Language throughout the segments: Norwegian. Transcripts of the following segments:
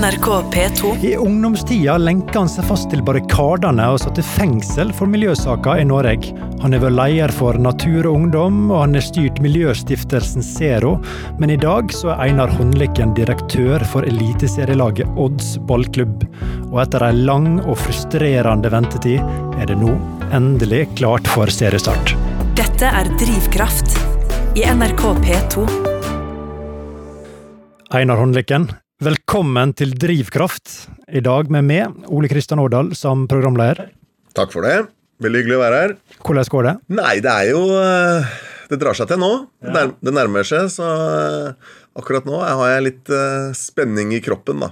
NRK P2. I ungdomstida lenka han seg fast til barrikadene og satt i fengsel for miljøsaker i Norge. Han har vært leder for Natur og Ungdom, og han har styrt miljøstiftelsen Zero. Men i dag så er Einar Håndlykken direktør for eliteserielaget Odds ballklubb. Og etter ei lang og frustrerende ventetid er det nå endelig klart for seriestart. Dette er Drivkraft i NRK P2. Einar Håndlykken, velkommen til Drivkraft. I dag med meg, Ole Kristian Årdal, som programleder. Takk for det. Veldig hyggelig å være her. Hvordan går det? Nei, det er jo eh, Det drar seg til nå. Det, nærmer, det nærmer seg, så eh, akkurat nå har jeg litt eh, spenning i kroppen, da.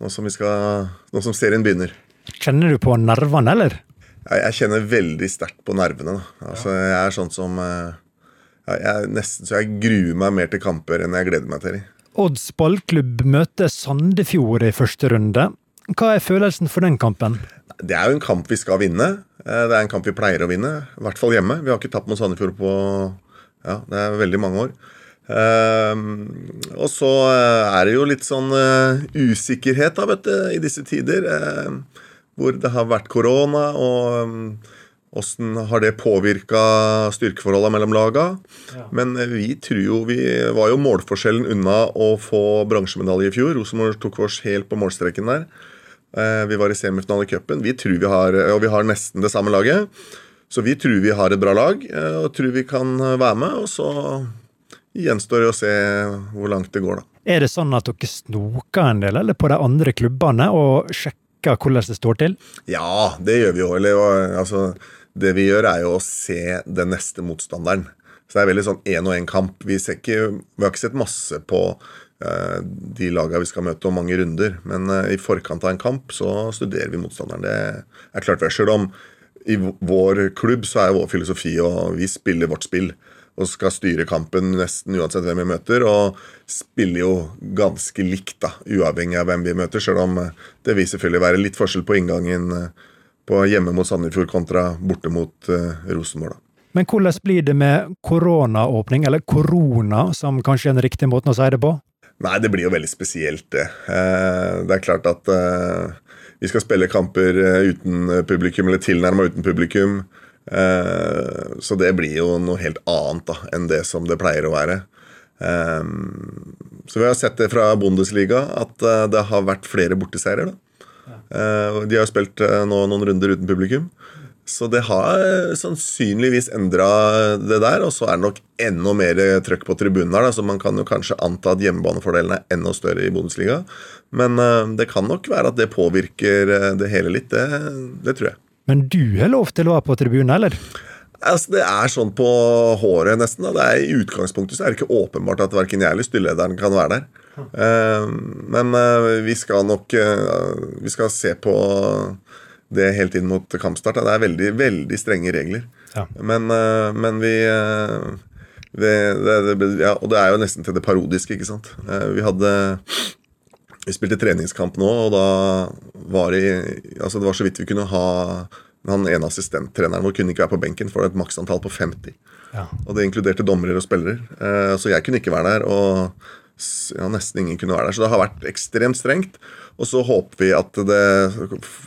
Nå som, vi skal, nå som serien begynner. Kjenner du på nervene, eller? Jeg, kjenner veldig sterkt på nervene. Da. Altså, jeg er sånn som jeg jeg, nesten så jeg gruer meg mer til kamper enn jeg gleder meg til. Odds ballklubb møter Sandefjord i første runde. Hva er følelsen for den kampen? Det er jo en kamp vi skal vinne. Det er en kamp vi pleier å vinne. I hvert fall hjemme. Vi har ikke tapt mot Sandefjord på ja, det er veldig mange år. Uh, og så er det jo litt sånn uh, usikkerhet da, vet du, i disse tider. Hvor det har vært korona, og um, Åssen har det påvirka styrkeforholdene mellom laga? Ja. Men vi tror jo Vi var jo målforskjellen unna å få bransjemedalje i fjor. Rosenborg tok oss helt på målstreken der. Eh, vi var i semifinale i cupen. Vi tror vi har, og vi har nesten det samme laget. Så vi tror vi har et bra lag eh, og tror vi kan være med. Og så gjenstår det å se hvor langt det går, da. Er det sånn at dere snoker en del eller på de andre klubbene og sjekker hvordan det står til? Ja, det gjør vi jo. Eller altså det vi gjør, er jo å se den neste motstanderen. Så det er veldig sånn én og én kamp. Vi, ikke, vi, har ikke sett masse på uh, de lagene vi skal møte om mange runder. Men uh, i forkant av en kamp så studerer vi motstanderen. Det er klart Selv om i vår klubb så er vår filosofi og vi spiller vårt spill. Og skal styre kampen nesten uansett hvem vi møter. Og spiller jo ganske likt, da, uavhengig av hvem vi møter. Selv om det vil selvfølgelig være litt forskjell på inngangen. Uh, på hjemme mot Sandefjord kontra borte mot uh, Rosenborg. Men hvordan blir det med koronaåpning, eller korona, som kanskje er den riktige måten å si det på? Nei, det blir jo veldig spesielt, det. Uh, det er klart at uh, vi skal spille kamper uten publikum, eller tilnærma uten publikum. Så det blir jo noe helt annet da, enn det som det pleier å være. Så vi har sett det fra Bundesliga at det har vært flere borteseirer. da. Uh, de har spilt uh, nå noen runder uten publikum. Så det har uh, sannsynligvis endra det der. Og så er det nok enda mer trøkk på tribunen her. Da, så man kan jo kanskje anta at hjemmebanefordelen er enda større i Bundesliga. Men det kan nok være at det påvirker det hele litt. Det, det tror jeg. Men du har lov til å være på tribunen, eller? Altså, det er sånn på håret, nesten. Da. Det er, I utgangspunktet så er det ikke åpenbart at verken jeg eller styrelederen kan være der. Uh, men uh, vi skal nok uh, Vi skal se på det helt inn mot kampstart. Det er veldig, veldig strenge regler. Ja. Men, men, vi det, det, det, ja, Og det er jo nesten til det parodiske, ikke sant. vi hadde Vi spilte treningskamp nå, og da var det Altså, det var så vidt vi kunne ha han ene assistenttreneren vår kunne ikke være på benken, for det var et maksantall på 50. Ja. Og det inkluderte dommere og spillere. så jeg kunne ikke være der. Og ja, nesten ingen kunne være der. Så det har vært ekstremt strengt. Og så håper vi at, det,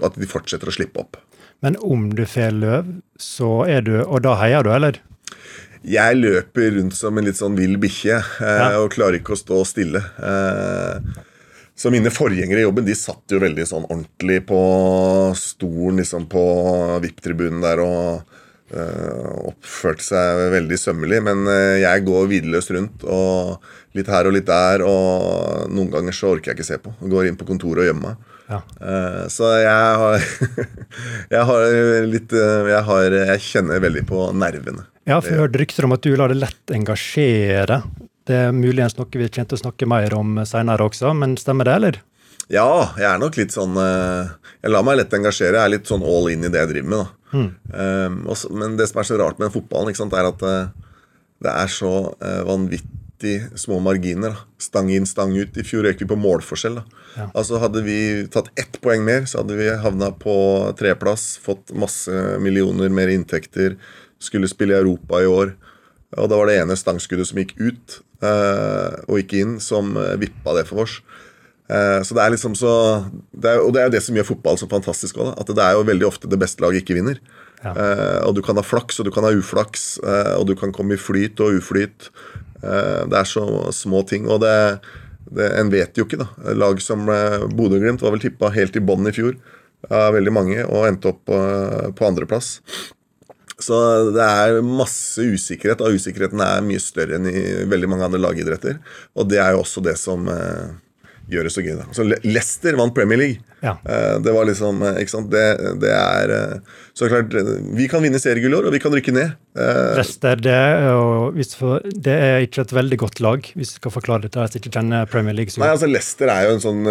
at de fortsetter å slippe opp. Men om du får løv, så er du Og da heier du, eller? Jeg løper rundt som en litt sånn vill bikkje eh, ja. og klarer ikke å stå stille. Eh, så mine forgjengere i jobben de satt jo veldig sånn ordentlig på stolen liksom på VIP-tribunen der og oppførte seg veldig sømmelig, men uh, jeg går hvileløst rundt. Og litt her og litt der, og noen ganger så orker jeg ikke se på. og går inn på kontoret og gjemmer meg. Ja. Uh, så jeg har Jeg har litt jeg, har, jeg kjenner veldig på nervene. Jeg har hørt rykter om at du lar det lett engasjere. Det er muligens noe vi kommer til å snakke mer om seinere også, men stemmer det, eller? Ja, jeg er nok litt sånn Jeg lar meg lett engasjere. Jeg er litt sånn all in i det jeg driver med. Mm. Um, også, men det som er så rart med fotballen, sant, er at uh, det er så uh, vanvittig små marginer. Da. Stang inn, stang ut. I fjor røk vi på målforskjell. Ja. Altså Hadde vi tatt ett poeng mer, så hadde vi havna på treplass, Fått masse millioner mer inntekter. Skulle spille i Europa i år. Og da var det ene stangskuddet som gikk ut, uh, og ikke inn, som vippa det for oss. Eh, så det er liksom så det er, Og det er jo det som gjør fotball så fantastisk òg. At det er jo veldig ofte det beste laget ikke vinner. Ja. Eh, og du kan ha flaks, og du kan ha uflaks, eh, og du kan komme i flyt og uflyt. Det er så små ting. Og det, det, en vet jo ikke, da. Lag som eh, Bodø-Glimt var vel tippa helt i bånn i fjor av veldig mange, og endte opp på, på andreplass. Så det er masse usikkerhet, og usikkerheten er mye større enn i veldig mange andre lagidretter. Og det er jo også det som eh, gjør det så gøy. da. Så Leicester vant Premier League. Ja. Eh, det var liksom eh, Ikke sant. Det, det er eh, Så klart, vi kan vinne seriegull i år, og vi kan rykke ned. Leicester det for, det er ikke et veldig godt lag, hvis vi skal forklare det til deg som ikke kjenner Premier League. så Nei, altså Leicester er jo en sånn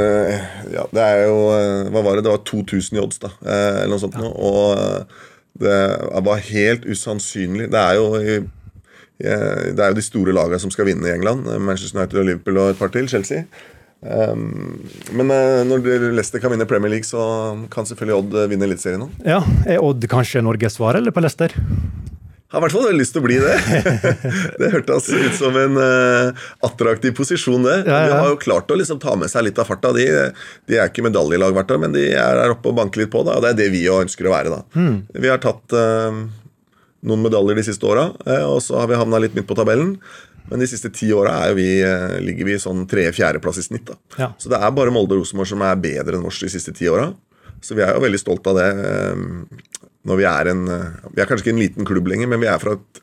Ja, det er jo Hva var det? Det var 2000 i odds, da. Eller noe sånt noe. Og eh, det var helt usannsynlig. Det er jo det er jo de store lagene som skal vinne i England. Manchester United og Liverpool og et par til. Chelsea. Um, men eh, når Leicester kan vinne Premier League, så kan selvfølgelig Odd eh, vinne Eliteserien òg. Ja, Er Odd kanskje Norges svar, eller på Leicester? Har i hvert fall lyst til å bli det. det hørtes ut som en eh, attraktiv posisjon, det. Ja, ja. De har jo klart å liksom ta med seg litt av farta. De, de er ikke medaljelag hvert år, men de er der oppe og banker litt på. Da, og Det er det vi jo ønsker å være. da. Mm. Vi har tatt uh, noen medaljer de siste åra, og så har vi havna litt midt på tabellen. Men de siste ti åra eh, ligger vi sånn tredje-fjerdeplass i snitt. da. Ja. Så det er bare Molde og Rosenborg som er bedre enn oss de siste ti åra. Så vi er jo veldig stolt av det. eh, Når vi er en eh, Vi er kanskje ikke en liten klubb lenger, men vi er fra et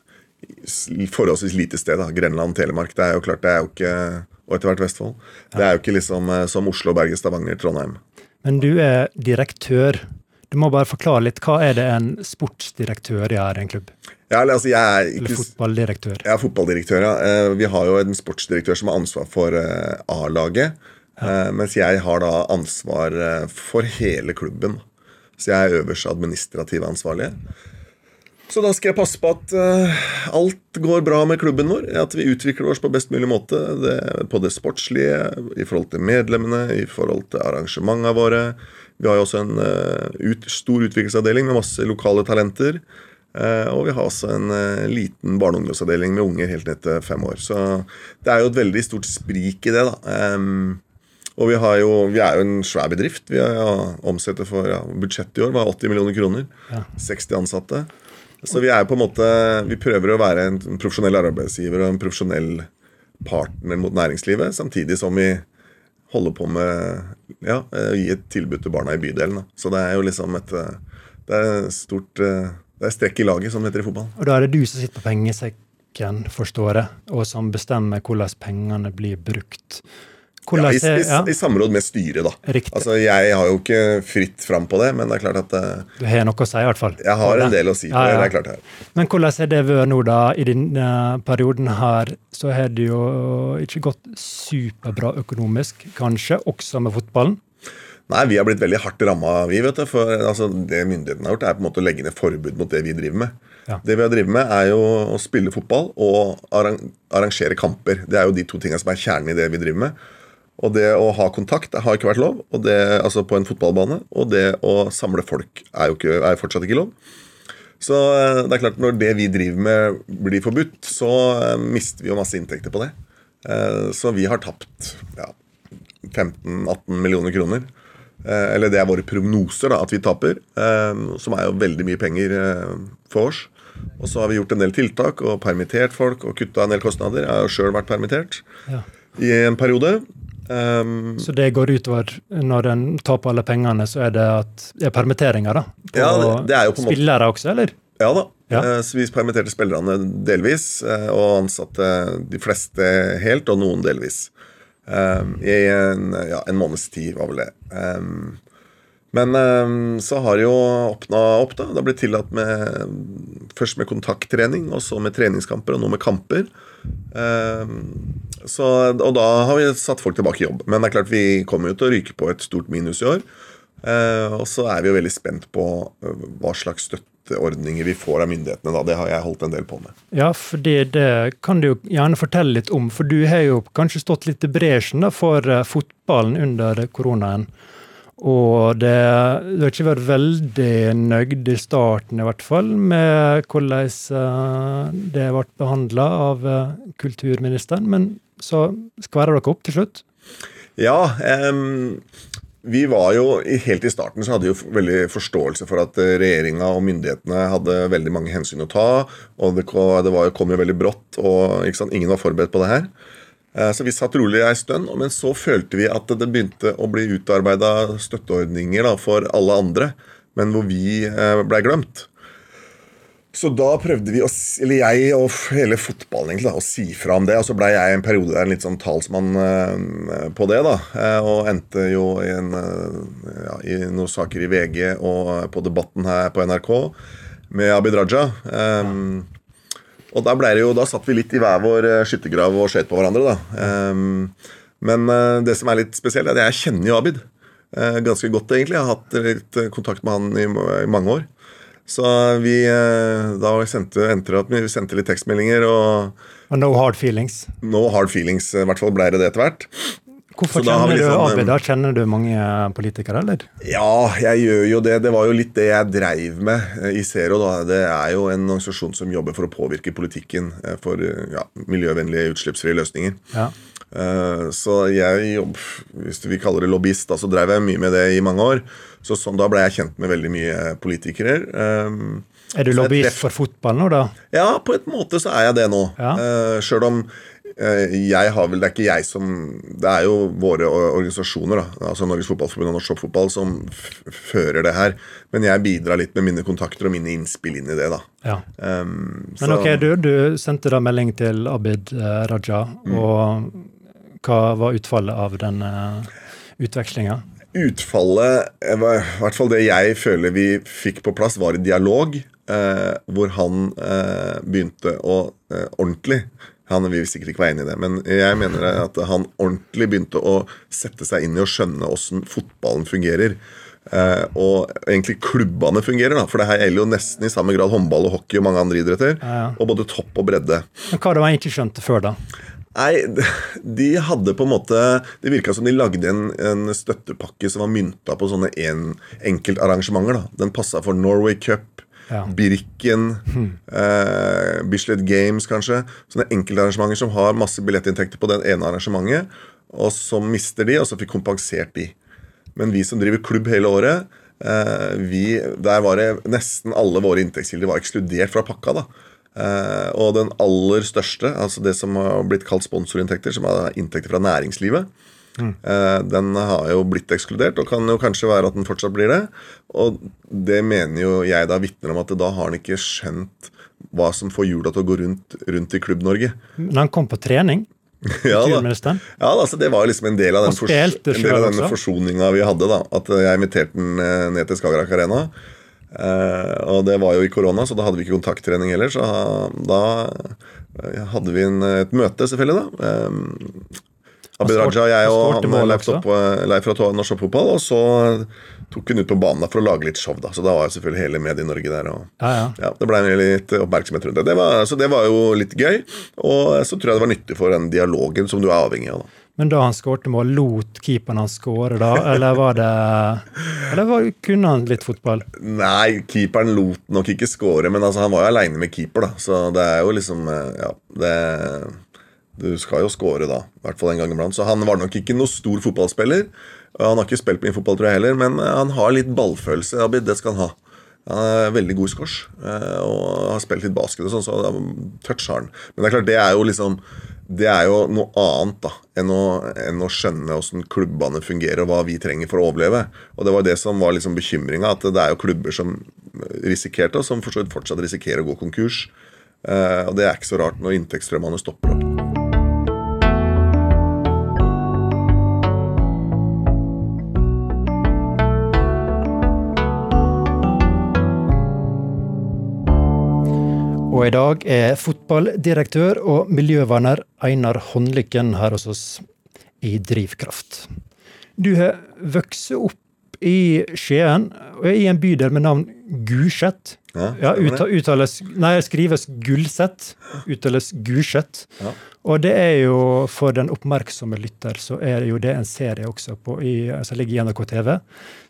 forholdsvis lite sted. da, Grenland, Telemark. Det er jo klart, det er jo ikke Og etter hvert Vestfold. Det er jo ikke liksom som Oslo, Bergen, Stavanger, Trondheim. Men du er direktør. Du må bare forklare litt. Hva er det en sportsdirektør gjør i en klubb? Ja, altså, jeg er Eller fotballdirektør? Jeg er fotballdirektør, ja. Eh, Vi har jo en sportsdirektør som har ansvar for eh, A-laget. Ja. Mens jeg har da ansvar eh, for hele klubben. Så jeg er øverste administrative ansvarlig. Så da skal jeg passe på at eh, alt går bra med klubben vår. At vi utvikler oss på best mulig måte. Det, på det sportslige, i forhold til medlemmene, i forhold til arrangementene våre. Vi har jo også en eh, ut, stor utviklingsavdeling med masse lokale talenter. Eh, og vi har også en eh, liten barne- og ungdomsavdeling med unger helt ned til fem år. Så det er jo et veldig stort sprik i det, da. Og vi, har jo, vi er jo en svær bedrift. Vi har ja, omsetter for ja, Budsjettet i år var 80 millioner kroner. Ja. 60 ansatte. Så vi er på en måte Vi prøver å være en profesjonell arbeidsgiver og en profesjonell partner mot næringslivet, samtidig som vi holder på med ja, å gi et tilbud til barna i bydelen. Da. Så det er jo liksom et eh, Det er stort eh, Det er strekk i laget, som det heter i fotball. Og da er det du som sitter på pengesekken, forstår jeg, og som bestemmer hvordan pengene blir brukt. Ja, i, i, ja, I samråd med styret, da. Riktig. Altså, Jeg har jo ikke fritt fram på det, men det er klart at eh, Du har noe å si, i hvert fall. jeg har en del å si på det. det er klart her. Men hvordan har det vært nå, da? I denne perioden her så har det jo ikke gått superbra økonomisk, kanskje, også med fotballen. Nei, vi har blitt veldig hardt ramma, vi. vet du, for altså, Det myndighetene har gjort, er på en måte å legge ned forbud mot det vi driver med. Ja. Det vi har drevet med, er jo å spille fotball og arrangere kamper. Det er jo de to tingene som er kjernen i det vi driver med. Og det å ha kontakt har ikke vært lov og det, altså på en fotballbane. Og det å samle folk er jo ikke, er fortsatt ikke lov. Så eh, det er klart når det vi driver med blir forbudt, så eh, mister vi jo masse inntekter på det. Eh, Så vi har tapt ja, 15-18 millioner kroner. Eller det er våre prognoser, da, at vi taper. Som er jo veldig mye penger for oss. Og så har vi gjort en del tiltak og permittert folk og kutta en del kostnader. Jeg har jo sjøl vært permittert Ja. i en periode. Um, Så det går utover når en taper alle pengene, så er det at er permitteringer, da? På Ja, det- det er jo på en måte- Spillere også, eller? Ja da. Ja. Eh, Så vi permitterte spillerne delvis, eh, og ansatte de fleste helt, og noen delvis. Um, I en, ja, en måneds tid, var vel det. Um, men um, så har det jo åpna opp, da. Det har blitt tillatt med først med kontakttrening, og så med treningskamper, og nå med kamper. Um, så, og da har vi satt folk tilbake i jobb. Men det er klart vi kommer jo til å ryke på et stort minus i år. Eh, og så er vi jo veldig spent på eh, hva slags støtteordninger vi får av myndighetene. da, Det har jeg holdt en del på med. Ja, for det, kan du jo gjerne fortelle litt om. For du har jo kanskje stått litt i bresjen for eh, fotballen under koronaen. Og det, du har ikke vært veldig nøyd i starten, i hvert fall, med hvordan eh, det ble behandla av eh, kulturministeren. Men så skværer dere opp til slutt. Ja, Um, vi var jo Helt i starten så hadde vi jo veldig forståelse for at regjeringa og myndighetene hadde veldig mange hensyn å ta. Og det, det kom jo veldig brått, og sant, ingen var forberedt på det her. Eh, Så vi satt rolig ei stund, men så følte vi at det begynte å bli utarbeida støtteordninger da, for alle andre, men hvor vi eh, blei glemt. Så da prøvde vi, å, eller jeg og hele fotballen egentlig, da, å si fra om det. Og så blei jeg en periode der en litt sånn talsmann eh, på det. da, Og endte jo i, en, ja, i noen saker i VG og på Debatten her på NRK med Abid Raja. Um, og da, det jo, da satt vi litt i hver vår eh, skyttergrav og skjøt på hverandre. da. Um, men eh, det som er litt spesielt, er at jeg kjenner jo Abid uh, ganske godt, egentlig. Jeg har hatt litt kontakt med han i, i mange år. Så vi uh, da sendte, at vi sendte litt tekstmeldinger, og Og no hard feelings. no hard feelings, i hvert fall ble det det etter hvert. Hvorfor kjenner du liksom, Abid? eh, da? Kjenner du mange politikere, eller? Ja, jeg gjør jo det. Det var jo litt det jeg dreiv med eh, i Zero. da. Det er jo en organisasjon som jobber for å påvirke politikken eh, for eh, ja, miljøvennlige, utslippsfrie løsninger. Ja. Eh, Så jeg jobb, hvis vi kaller det lobbyist, da, så drev jeg mye med det i mange år. Så sånn, Da ble jeg kjent med veldig mye politikere. Er du lobbyist for fotball nå, da? Ja, på en måte så er jeg det nå. Ja. Sjøl om eh, jeg har vel Det er ikke jeg som Det er jo våre organisasjoner, da, altså Norges Fotballforbund og Norsk Toppfotball, som fører det her. Men jeg bidrar litt med mine kontakter og mine innspill inn i det, da. Ja. Um, Men ok, du, du sendte da melding til Abid eh, Raja, Mm. og hva var utfallet av den uh, utvekslinga? Utfallet, eh, i hvert fall det jeg føler vi fikk på plass, var i dialog eh, hvor han eh, begynte å eh, ordentlig Han vil sikkert ikke være enig i det, men jeg mener at han ordentlig begynte å sette seg inn i å skjønne åssen fotballen fungerer. Uh, og egentlig klubbene fungerer, da, for det her gjelder jo nesten i samme grad håndball og hockey og mange andre idretter. Ja, ja. Og både topp og bredde. Men hva det man ikke skjønte før, da? Nei, de hadde på en måte Det virka som de lagde en, en støttepakke som var mynta på sånne en, enkeltarrangementer. da. Den passa for Norway Cup, Ja. Birken, eh, Bislett Games kanskje. Sånne enkeltarrangementer som har masse billettinntekter på den ene arrangementet, og som mister de, og så fikk kompensert de. Men vi som driver klubb hele året, eh, vi, der var det nesten alle våre inntektskilder var ekskludert fra pakka. da. Eh, og den aller største, altså det som har blitt kalt sponsorinntekter, som er inntekter fra næringslivet, eh, den har jo blitt ekskludert, og kan jo kanskje være at den fortsatt blir det. Og det mener jo jeg da vitner om at da har han ikke skjønt hva som får hjula til å gå rundt, rundt i Klubb-Norge. Men han kom på trening, Ja, da. Ja, da, Det var liksom en del av den, fors spilte en del av selv denne også? forsoninga vi hadde. da At jeg inviterte den eh, ned til Skagerrak Arena. Eh, og det var jo i korona, så da hadde vi ikke kontakttrening heller. Så da eh, hadde vi en, et møte, selvfølgelig. da eh, Abid Raja jeg og han? Eh, Leif fra Norsk Toppfotball. Og så tok hun ut på banen for å lage litt show. da Så da var jo selvfølgelig hele Medie-Norge der. og Ja, ja. ja, Det ble litt oppmerksomhet rundt det. det var, så det var jo litt gøy. Og så tror jeg det var nyttig for den dialogen som du er avhengig av. da Men da han skårte mål, lot keeperen han skåre da? Eller var det Eller var, kunne han litt fotball? Nei, keeperen lot nok ikke skåre, men altså, han var jo aleine med keeper, da. Så det er jo liksom eh, Ja, det Du skal jo skåre da, i hvert fall en gang iblant. Så han var nok ikke noe stor fotballspiller. Han har ikke spilt mye fotball, tror jeg heller, men eh, han har litt ballfølelse. Abid, det skal han ha. Han er veldig god i squash eh, og har spilt litt basket og sånn, så toucher han. Men det er klart, det er jo liksom Det er jo noe annet da enn å, enn å skjønne åssen klubbene fungerer, og hva vi trenger for å overleve. Og det var det som var liksom bekymringa, at det er jo klubber som risikerte, og som fortsatt risikerer å gå konkurs. Eh, og det er ikke så rart når inntektsstrømmene stopper opp. I dag er fotballdirektør og miljøverner Einar Håndlykken her hos oss i Drivkraft. Du har vokst opp i Skien, og er i en bydel med navn Gulset. Ja, det. uttales, nei, skrives Gulset. Uttales Gulset. Ja. Og det er jo, for den oppmerksomme lytter, så er jo det en serie også på, i, som ligger i NRK TV,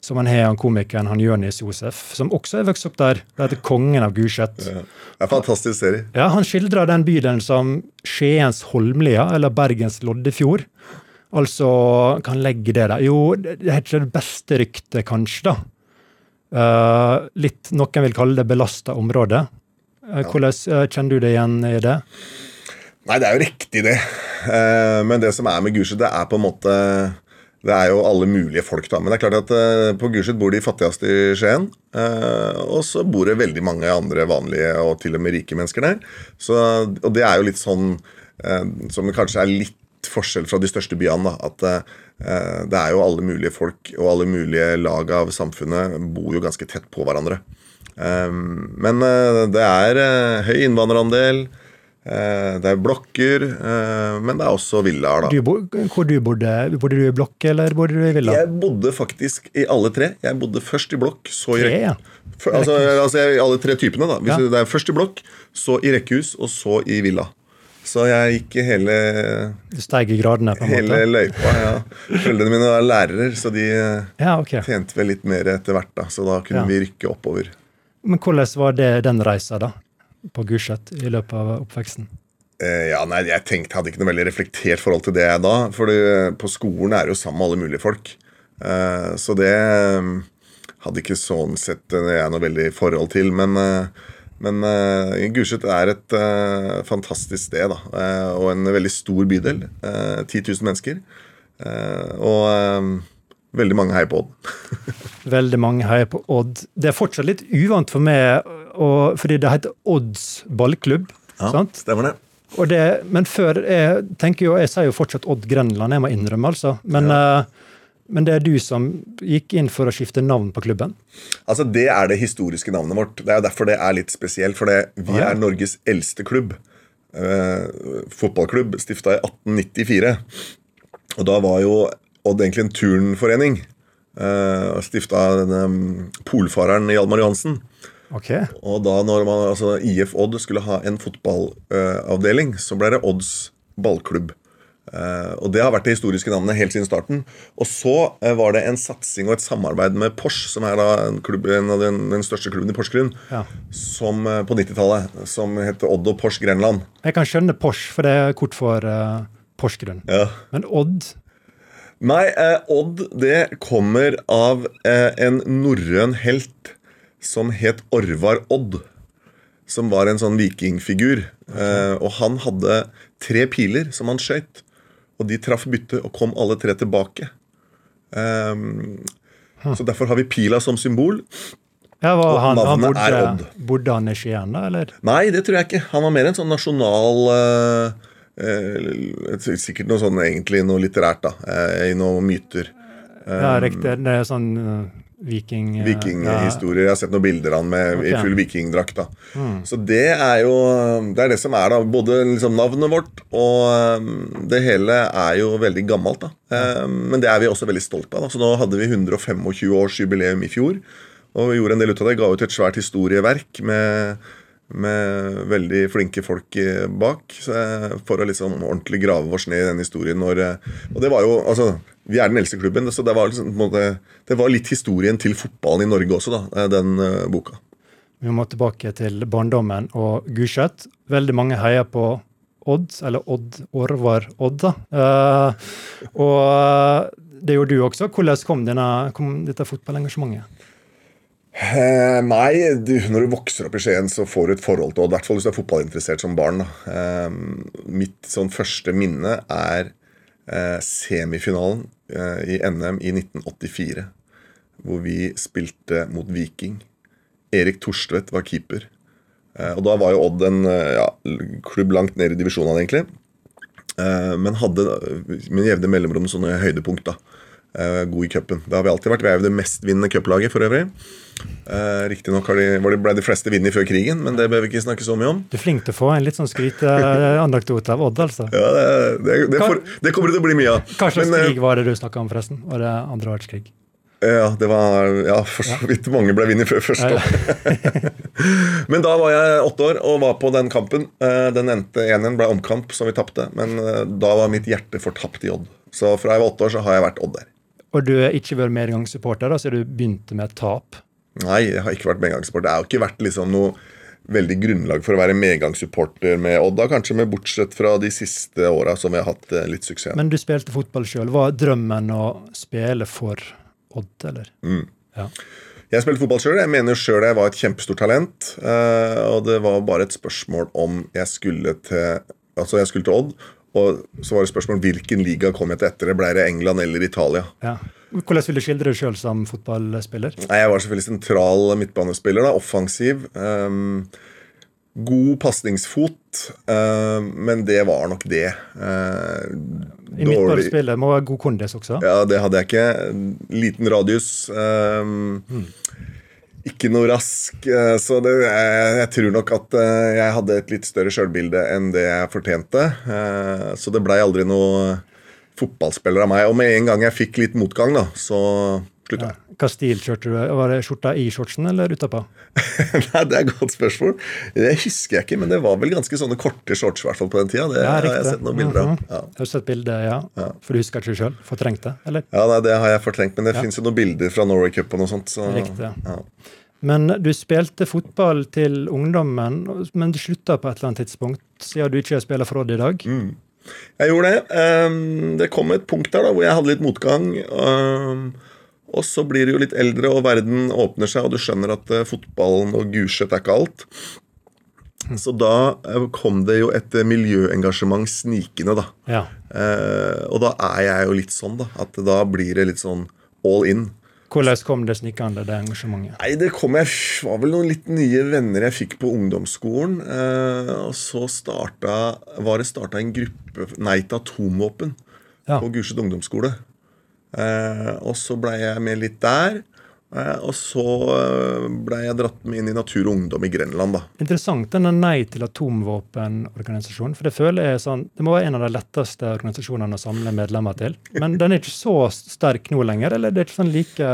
som han har han komikeren han Jonis Josef, som også er vokst opp der. Det heter Kongen av Gulset. Ja. Det er en fantastisk serie. Ja, Han skildrer den bydelen som Skiens Holmlia, eller Bergens Loddefjord. Altså, kan legge det der. Jo, det det er ikke det beste ryktet, kanskje, da. Eh, litt, Noen vil kalle det belasta område. Eh, hvordan eh, kjenner du det igjen i det? Nei, det er jo riktig, det. Men det som er med Gulset, det er på en måte Det er jo alle mulige folk, da. Men det er klart at på Gulset bor de fattigste i Skien. og så bor det veldig mange andre vanlige og til og med rike mennesker der. Så, og det er jo litt sånn som kanskje er litt forskjell fra de største byene. da, At det er jo alle mulige folk og alle mulige lag av samfunnet bor jo ganske tett på hverandre. Eh, men eh, det er eh, høy innvandrerandel. Eh, det er blokker, eh, men det er også villaer, da. Du, bo- hvor du bodde Bodde du i blokk, eller bodde du i villa? Jeg bodde faktisk i alle tre. Jeg bodde først i blokk, så i Tre, ja. Altså, altså alle tre typene, da. Hvis Ja. Det er først i blokk, så i rekkehus, og så i villa. Så jeg gikk hele, Du steig i gradene, på en hele måte? løypa. Ja. Foreldrene mine var lærere, så de eh, Ja, okay. tjente vel litt mer etter hvert, da. Så da kunne Ja. vi rykke oppover. Men hvordan var det den reisa, da? På Gulset i løpet av oppveksten? Eh, ja, nei, jeg tenkte, hadde ikke noe veldig reflektert forhold til det da. For det- på skolen er det jo sammen med alle mulige folk. Eh, så det eh, hadde ikke sånn sett eh, jeg noe veldig forhold til. Men, eh, men uh, Gulset er et uh, fantastisk sted, da. uh, og en veldig stor bydel. Uh, 10 000 mennesker. Og veldig mange heier på Odd. Veldig mange heier på Odd. Det er fortsatt litt uvant for meg, og, fordi det heter Odds ballklubb. sant? Stemmer det. Det, men før jeg tenker jo, jeg sier jo fortsatt Odd Grenland, jeg må innrømme, altså. Men, eh, men det er du som gikk inn for å skifte navn på klubben? Altså, Det er det historiske navnet vårt. Det er derfor det er litt spesielt. For vi ja. er Norges eldste klubb. Eh, fotballklubb stifta i 1894. Og da var jo Odd egentlig en turnforening. Eh, stifta denne mm, polfareren Hjalmar Johansen. Ok. Og da når man, altså IF Odd skulle ha en fotballavdeling, så ble det Odds ballklubb. Eh, og Det har vært det historiske navnet helt siden starten. Og så eh, var det en satsing og et samarbeid med Porsche, som er da en, klubb, en av den, den største klubben i Porsgrunn, Ja. som, eh, på 90-tallet, som heter Odd og Porsche Grenland. Jeg kan skjønne Porsche, for det er kort for uh, Porsgrunn. Ja. Men Odd Nei, eh, Odd det kommer av eh, en norrøn helt som het Orvar Odd. Som var en sånn vikingfigur. Eh, og han hadde tre piler som han skøyt. Og de traff byttet og kom alle tre tilbake. Ehm, Så derfor har vi pila som symbol. ja, var, Og han, han bodde, er Odd. bodde han i Skien, da, eller? Nei, det tror jeg ikke. Han var mer en sånn nasjonal uh, uh, Sikkert noe sånn egentlig noe litterært, da. Uh, I noen myter. Ja, riktig. Det er sånn uh, viking... uh, Vikinghistorier. Jeg har sett noen bilder av han med i full vikingdrakt. da. Så det er jo Det er det som er, da. Både liksom navnet vårt og um, det hele er jo veldig gammelt. da. Um, men det er vi også veldig stolt av. da. Så nå hadde vi 125 års jubileum i fjor. Og vi gjorde en del ut av det. Ga ut et svært historieverk med, med veldig flinke folk eh, bak. For å liksom ordentlig grave oss ned i den historien. Når, eh, og det var jo, altså, Vi er den eldste klubben, så det var, liksom, måte, det var litt historien til fotballen i Norge også, da, eh, den boka. Vi må tilbake til barndommen og Gulset. Veldig mange heier på Odd, eller Odd Orvar Odd, da. Uh, og det gjorde du også. Hvordan kom, denne, kom dette fotballengasjementet? Eh, nei, du, når du vokser opp i Skien, så får du et forhold til Odd. I hvert fall hvis du er fotballinteressert som barn. Eh, mitt sånn første minne er eh, semifinalen eh, i NM i 1984. Hvor vi spilte mot Viking. Erik Torstvedt var keeper. Eh, og da var jo Odd en eh, ja, klubb langt ned i divisjonene, egentlig. Men hadde med jevne mellomrom sånne høydepunkt. da god i cupen. Det har vi alltid vært. Vi er jo det mestvinnende cuplaget for øvrig. Uh, Riktignok ble de fleste vunnet før krigen, men det bør vi ikke snakke så mye om. Du er flink til å få en litt sånn skryteanekdote av Odd, altså. Ja, det, det, det, for, det kommer det til å bli mye av. Hva slags Men, eh, krig var det du snakka om, forresten? Var det andre verdenskrig? Ja, det var Ja, for så vidt mange ble vunnet før første. år. Men da var jeg åtte år og var på den kampen. Eh, Den endte 1-1, ble omkamp som vi tapte. Men eh, da var mitt hjerte fortapt i Odd. Så fra jeg var åtte år, så har jeg vært Odd der. Og du har ikke vært medgangssupporter, da, så du begynte med et tap. Nei, jeg har ikke vært medgangssupporter. Det har ikke vært liksom noe veldig grunnlag for å være medgangssupporter med Odd, kanskje med bortsett fra de siste åra som vi har hatt eh, litt suksess. Men du spilte fotball sjøl. Var drømmen å spille for Odd, eller? Mm. Ja. Jeg spilte fotball sjøl. Jeg mener sjøl jeg var et kjempestort talent. eh, og det var bare et spørsmål om jeg skulle til Altså, jeg skulle til Odd, og så var det spørsmål hvilken liga kom jeg til etter det. Ble det England eller Italia? ja. Hvordan vil du skildre deg sjøl som fotballspiller? Nei, Jeg var selvfølgelig sentral midtbanespiller. da, Offensiv. Um, god pasningsfot, ehm, men det var nok det. Uh, I midtbanespillet må være god kondis også. Ja, det hadde jeg ikke. Liten radius. ehm, Ikke noe rask. eh, Så det, jeg, jeg tror nok at eh, jeg hadde et litt større sjølbilde enn det jeg fortjente. Eh, Så det blei aldri noe fotballspiller av meg. Og med en gang jeg fikk litt motgang, da, så slutta jeg. Hva stil kjørte du? Var det skjorta i shortsen eller utapå? Nei, Det er et godt spørsmål. Det husker jeg ikke, men det var vel ganske sånne korte shorts i hvert fall på den tida. Det Ja, har jeg sett noen bilder av. Mhm. Ja. Jeg har sett bilder, ja. For du husker ikke sjøl? Fortrengt det, eller? Ja, nei, Det har jeg fortrengt, men det finnes jo noen bilder fra Norway Cup og noe sånt. Så, Riktig. ja. Men du spilte fotball til ungdommen, men du slutta på et eller annet tidspunkt, siden du ikke spiller for Odd i dag. Mm. Jeg gjorde det. Ehm, Det kom et punkt der da, hvor jeg hadde litt motgang. Og så blir du jo litt eldre, og verden åpner seg, og du skjønner at eh, fotballen og Gulset er ikke alt. Så da eh, kom det jo et eh, miljøengasjement snikende, da. Ja. Eh, og da er jeg jo litt sånn, da. At da blir det litt sånn all in. Hvordan kom det snikende, det engasjementet? Nei, det kom jeg var vel noen litt nye venner jeg fikk på ungdomsskolen. Eh, og så starta, var det starta en gruppe Nei til atomvåpen Ja. på Gulset ungdomsskole. Eh, og så blei jeg med litt der. Eh, og så eh, blei jeg dratt med inn i Natur og Ungdom i Grenland, da. Interessant denne Nei til atomvåpenorganisasjonen. For det føler jeg sånn, det må være en av de letteste organisasjonene å samle medlemmer til. Men den er ikke så sterk nå lenger, eller det er ikke sånn like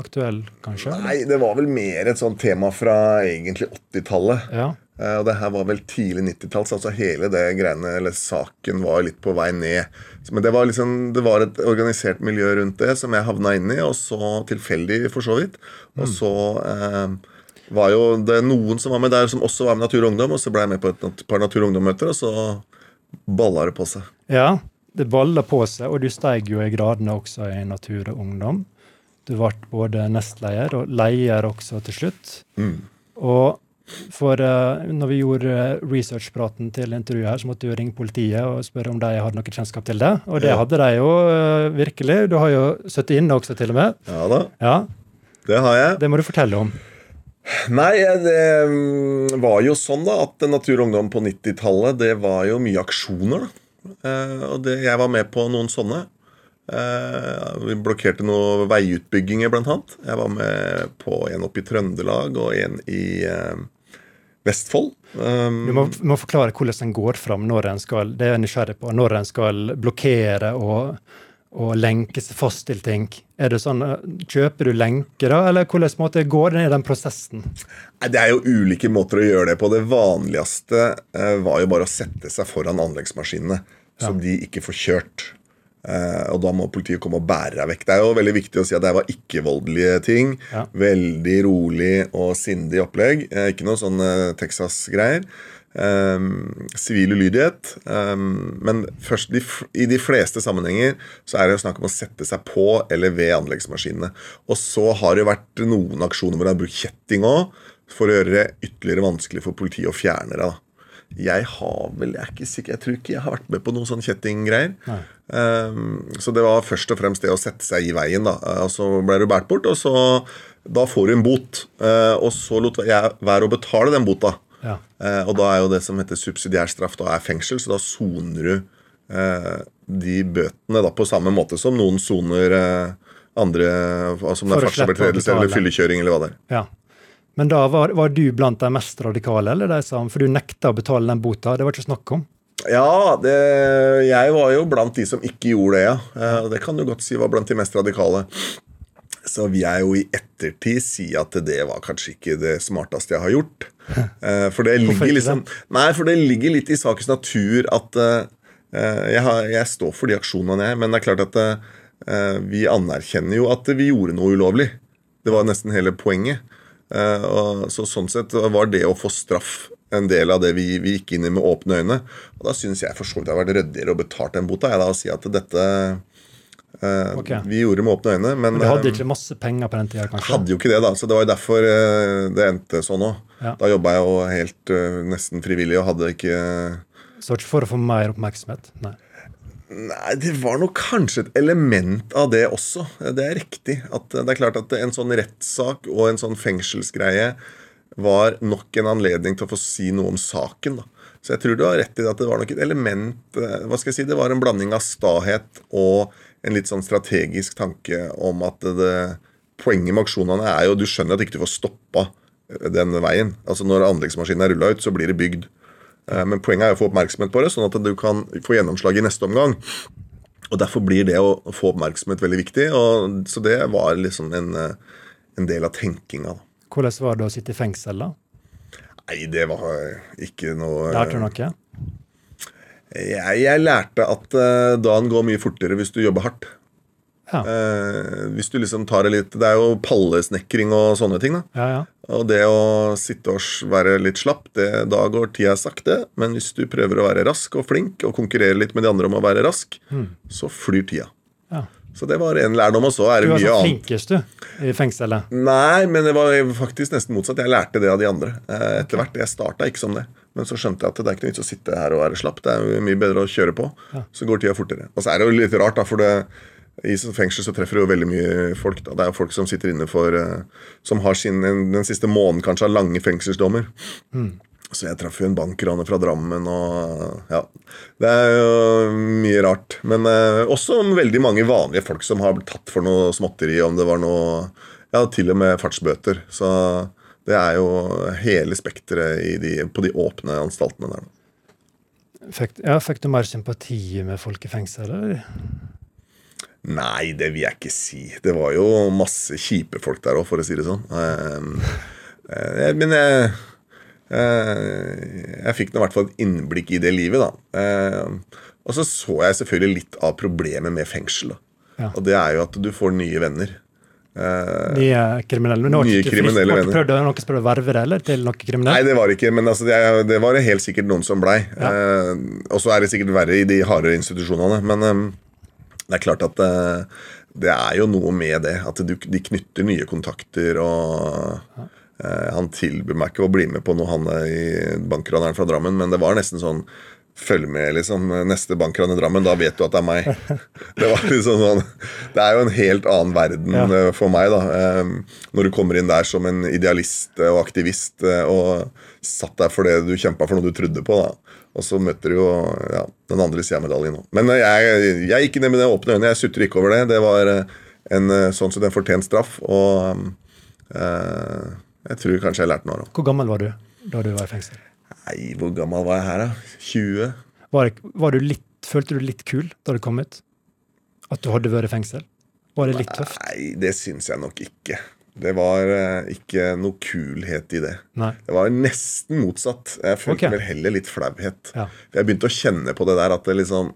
aktuell, kanskje? Nei, det var vel mer et sånt tema fra egentlig 80-tallet. Ja. Eh, Og det her var vel tidlig 90-tall, så altså hele det greiene, eller saken var litt på vei ned. Men det var liksom, det var et organisert miljø rundt det som jeg havna inn i, og så tilfeldig, for så vidt. Og så eh, var jo det noen som var med der, som også var med Natur og Ungdom, og så ble jeg med på et par Natur og Ungdom-møter, og så balla det på seg. ja, det balla på seg, og du steig jo i gradene også i Natur og Ungdom. Du ble både nestleder og leder også til slutt. Mm. Og for uh, når vi gjorde eh, researchpraten til intervjuet her, så måtte du ringe politiet og spørre om de hadde noe kjennskap til det. Og det Ja. hadde de jo uh, virkelig. Du har jo sittet inne også, til og med. Ja da, Ja, det har jeg. Det må du fortelle om. Nei, det mm, var jo sånn da at Natur og Ungdom på 90-tallet, det var jo mye aksjoner. da. Og det, jeg var med på noen sånne. Vi blokkerte noen veiutbygginger, blant annet. Jeg var med på en oppe i Trøndelag og en i Vestfold. Um, Du må, må forklare hvordan en går fram når en skal det er jeg nysgjerrig på, når en skal blokkere og, og lenke seg fast til ting. Er det sånn, eh, Kjøper du lenker, da, eller hvordan måte går det i den prosessen? Det er jo ulike måter å gjøre det på. Det vanligste eh, var jo bare å sette seg foran anleggsmaskinene, så de ikke får kjørt. Eh, og da må politiet komme og bære deg vekk. Det er jo veldig viktig å si at det var ikke-voldelige ting. Ja. Veldig rolig og sindig opplegg. Eh, ikke noe sånn eh, Texas-greier. Um, Sivil ulydighet. Um, men først, de, i de fleste sammenhenger så er det jo snakk om å sette seg på eller ved anleggsmaskinene. Og så har det vært noen aksjoner hvor de har brukt kjetting òg, for å gjøre det ytterligere vanskelig for politiet å fjerne det. da. Jeg har vel, jeg er ikke sikker, jeg tror ikke jeg har vært med på noen sånn kjettinggreier. Um, så det var først og fremst det å sette seg i veien. da. Uh, Og så ble du båret bort, og så da får du en bot. Uh, og så lot jeg være å betale den bota. Ja. Uh, og da er jo det som heter subsidiær straff, da er fengsel, så da soner du uh, de bøtene da på samme måte som noen soner eh, andre altså om det er å fartsovertredelse eller fyllekjøring eller hva det er. ja. Men da var, var du blant de mest radikale, eller de som, for du nekta å betale den bota? Det var ikke snakk om? Ja, det, jeg var jo blant de som ikke gjorde det, ja. Eh, det kan du godt si var blant de mest radikale. Så vil jeg jo i ettertid si at det var kanskje ikke det smarteste jeg har gjort. Eh, For det ligger liksom Nei, for det ligger litt i sakens natur at eh, jeg, har, jeg står for de aksjonene, jeg. Men det er klart at vi anerkjenner jo at vi gjorde noe ulovlig. Det var nesten hele poenget. Eh, og, så Sånn sett var det å få straff en del av det vi, vi gikk inn i med åpne øyne. Og da syns jeg for så vidt det har vært ryddigere å betalt den bota jeg da, og si at dette eh, okay. Vi gjorde med åpne øyne, men Men du hadde eh, ikke masse penger på den tida, kanskje? hadde jo ikke det, da. Så det var jo derfor eh, det endte sånn òg. Ja. Da jobba jeg jo helt eh, nesten frivillig og hadde ikke Så ikke for å få mer oppmerksomhet? Nei. Nei, det var nok kanskje et element av det også. Det er riktig. At det er klart at en sånn rettssak og en sånn fengselsgreie var nok en anledning til å få si noe om saken. da. Så jeg tror du har rett i det at det var nok et element eh, Hva skal jeg si, Det var en blanding av stahet og en litt sånn strategisk tanke om at det, poenget med aksjonene er jo Du skjønner at ikke du får stoppa eh, den veien. Altså Når anleggsmaskinen er rulla ut, så blir det bygd. Eh, Men poenget er å få oppmerksomhet på det, sånn at du kan få gjennomslag i neste omgang. Og Derfor blir det å få oppmerksomhet veldig viktig. Og, så det var liksom en, eh, en del av tenkinga. Hvordan var det å sitte i fengsel, da? Nei, det var ikke noe Lærte du noe? Jeg, jeg lærte at eh, dagen går mye fortere hvis du jobber hardt. Ja. Eh, hvis du liksom tar det litt Det er jo pallesnekring og sånne ting. da Ja, ja. Og det å sitte og være litt slapp, det, da går tida sakte. Men hvis du prøver å være rask og flink og konkurrere litt med de andre om å være rask, så flyr tida. ja. Så det var en lærdom. Og så er Du det var mye så flinkest, du, i fengselet. Nei, men det var faktisk nesten motsatt. Jeg lærte det av de andre. Eh, Etter hvert. Jeg starta ikke som det. Men så skjønte jeg at det er ikke noe vits å sitte her og være slapp. Det er mye bedre å kjøre på. Så går tida fortere. Og så er det jo litt rart, da, for det, i fengsel så treffer du jo veldig mye folk. da. Det er jo folk som sitter inne for eh, Som har sin, den siste måneden kanskje har lange fengselsdommer. Så jeg traff jo en bankraner fra Drammen og Ja. Det er jo mye rart. Men eh, også veldig mange vanlige folk som har blitt tatt for noe småtteri, om det var noe Ja, til og med fartsbøter. Så det er jo hele spekteret de, på de åpne anstaltene der. Fikk, ja, fikk du mer sympati med folk i fengsel, eller? Nei, det vil jeg ikke si. Det var jo masse kjipe folk der òg, for å si det sånn. Eh, eh, men jeg eh, Jeg fikk nå i hvert fall et innblikk i det livet, da. Eh, og så så jeg selvfølgelig litt av problemet med fengsel. Ja. Og det er jo at du får nye venner. Nye kriminelle? Men Nye ikke kriminelle venner. Prøvde noen prøvd å verve deg eller, til noe Nei, det var ikke, men altså, det, det var det helt sikkert noen som blei. Ja. Eh, og så er det sikkert verre i de hardere institusjonene. Men eh, det er klart at eh, det er jo noe med det. At du, de knytter nye kontakter. Og eh, han tilbød meg ikke å bli med på noe, han i bankraneren fra Drammen, men det var nesten sånn Følg med, liksom. Neste bankran i Drammen, da vet du at det er meg. Det var liksom sånn Det er jo en helt annen verden Ja. eh, for meg, da. Eh, Når du kommer inn der som en idealist eh, og aktivist eh, og satt der for det du kjempa for noe du trodde på, da. Og så møter du jo ja, den andre sida av medaljen òg. Men jeg, jeg gikk ned med det åpne øynene. Jeg sutrer ikke over det. Det var en sånn sett en fortjent straff. Og eh, jeg tror kanskje jeg lærte noe av det. Hvor gammel var du da du var i fengsel? Nei, hvor gammel var jeg her, da? 20? Var, var du litt, følte du litt kul da du kom ut? At du hadde vært i fengsel? Var det litt tøft? Nei, det syns jeg nok ikke. Det var eh, ikke noe kulhet i det. Nei. Det var nesten motsatt. Jeg følte okay. vel heller litt flauhet. Ja. Jeg begynte å kjenne på det der at det liksom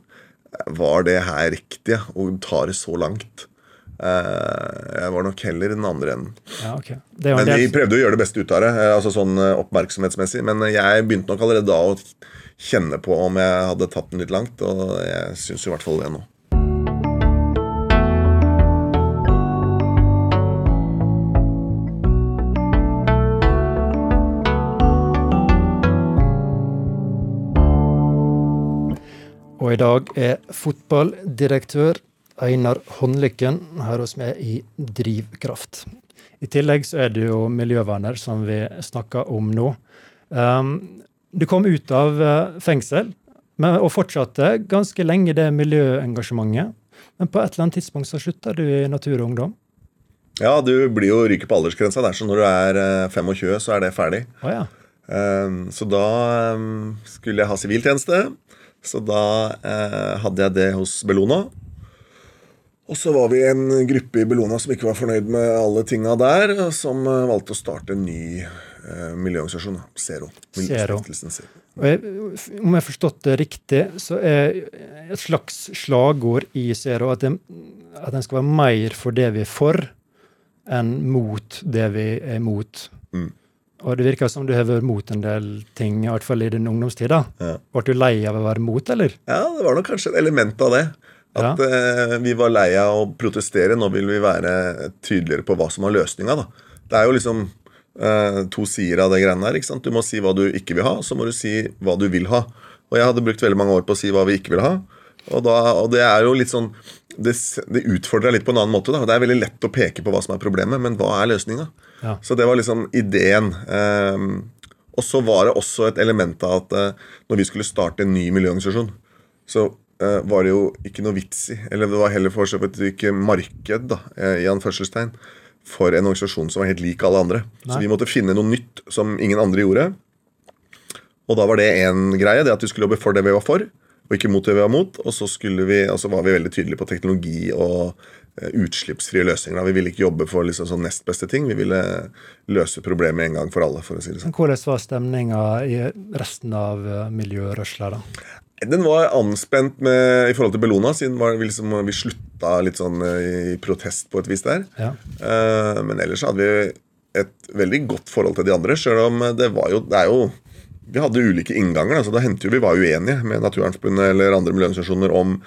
Var det her riktig? Å ta det så langt? Eh, jeg var nok heller den andre enden. Ja, okay. Det Men vi del, prøvde å gjøre det beste ut av det, eh, altså sånn eh, oppmerksomhetsmessig. Men jeg begynte nok allerede da å kjenne på om jeg hadde tatt den litt langt, og jeg syns i hvert fall det nå. og i dag er fotballdirektør Einar Håndlykken her hos meg i Drivkraft. I tillegg så er det jo miljøverner som vi snakker om nå. Um, du kom ut av eh, fengsel men, og fortsatte ganske lenge det miljøengasjementet. Men på et eller annet tidspunkt så slutta du i Natur og Ungdom. Ja, du blir jo ryker på aldersgrensa der, så når du er eh, 25, så er det ferdig. Oh, ja. Um, så da um, skulle jeg ha siviltjeneste. Så da uh, hadde jeg det hos Bellona. Og så var vi en gruppe i Bellona som ikke var fornøyd med alle tinga der, som eh, valgte å starte en ny eh, miljøorganisasjon. Zero. Zero. Zero. Jeg, om jeg har forstått det riktig, så er et slags slagord i Zero at, den- at den skal være mer for det vi er for, enn mot det vi er mot. Mm. Og det virker som du har vært mot en del ting, i hvert fall i din ungdomstid. da. Ja. Ble du lei av å være mot, eller? Ja, det var nok kanskje et element av det. At eh, vi var lei av å protestere. Nå vil vi være tydeligere på hva som er løsninga. Det er jo liksom eh, to sider av det greiene her. ikke sant? Du må si hva du ikke vil ha, så må du si hva du vil ha. Og jeg hadde brukt veldig mange år på å si hva vi ikke vil ha. Og, da, og det er jo litt sånn Det, det utfordrer litt på en annen måte. da. Det er veldig lett å peke på hva som er problemet, men hva er løsninga? Ja. Så det var liksom ideen. Eh, og så var det også et element av at eh, når vi skulle starte en ny miljøorganisasjon, så var det jo ikke noe vits i, eller det var heller for så vidt ikke marked, da, eh, i anførselstegn, for en organisasjon som var helt lik alle andre. Nei. Så vi måtte finne noe nytt som ingen andre gjorde. Og da var det én greie, det at vi skulle jobbe for det vi var for, og ikke mot det vi var mot. Og så, vi, og så var vi veldig tydelige på teknologi og eh, utslippsfrie løsninger. da. Vi ville ikke jobbe for liksom sånn nest beste ting. Vi ville løse problemet en gang for alle. for å si det sånn. Hvordan var stemninga i resten av eh, miljørørsla? Den var anspent med, i forhold til Bellona, siden var, vi, liksom, vi slutta litt sånn eh, i protest på et vis der. Ja. Uh, men ellers hadde vi et veldig godt forhold til de andre, sjøl om det var jo Det jo Vi hadde ulike innganger, da, så det hendte jo vi var uenige med Naturvernforbundet eller andre miljøorganisasjoner om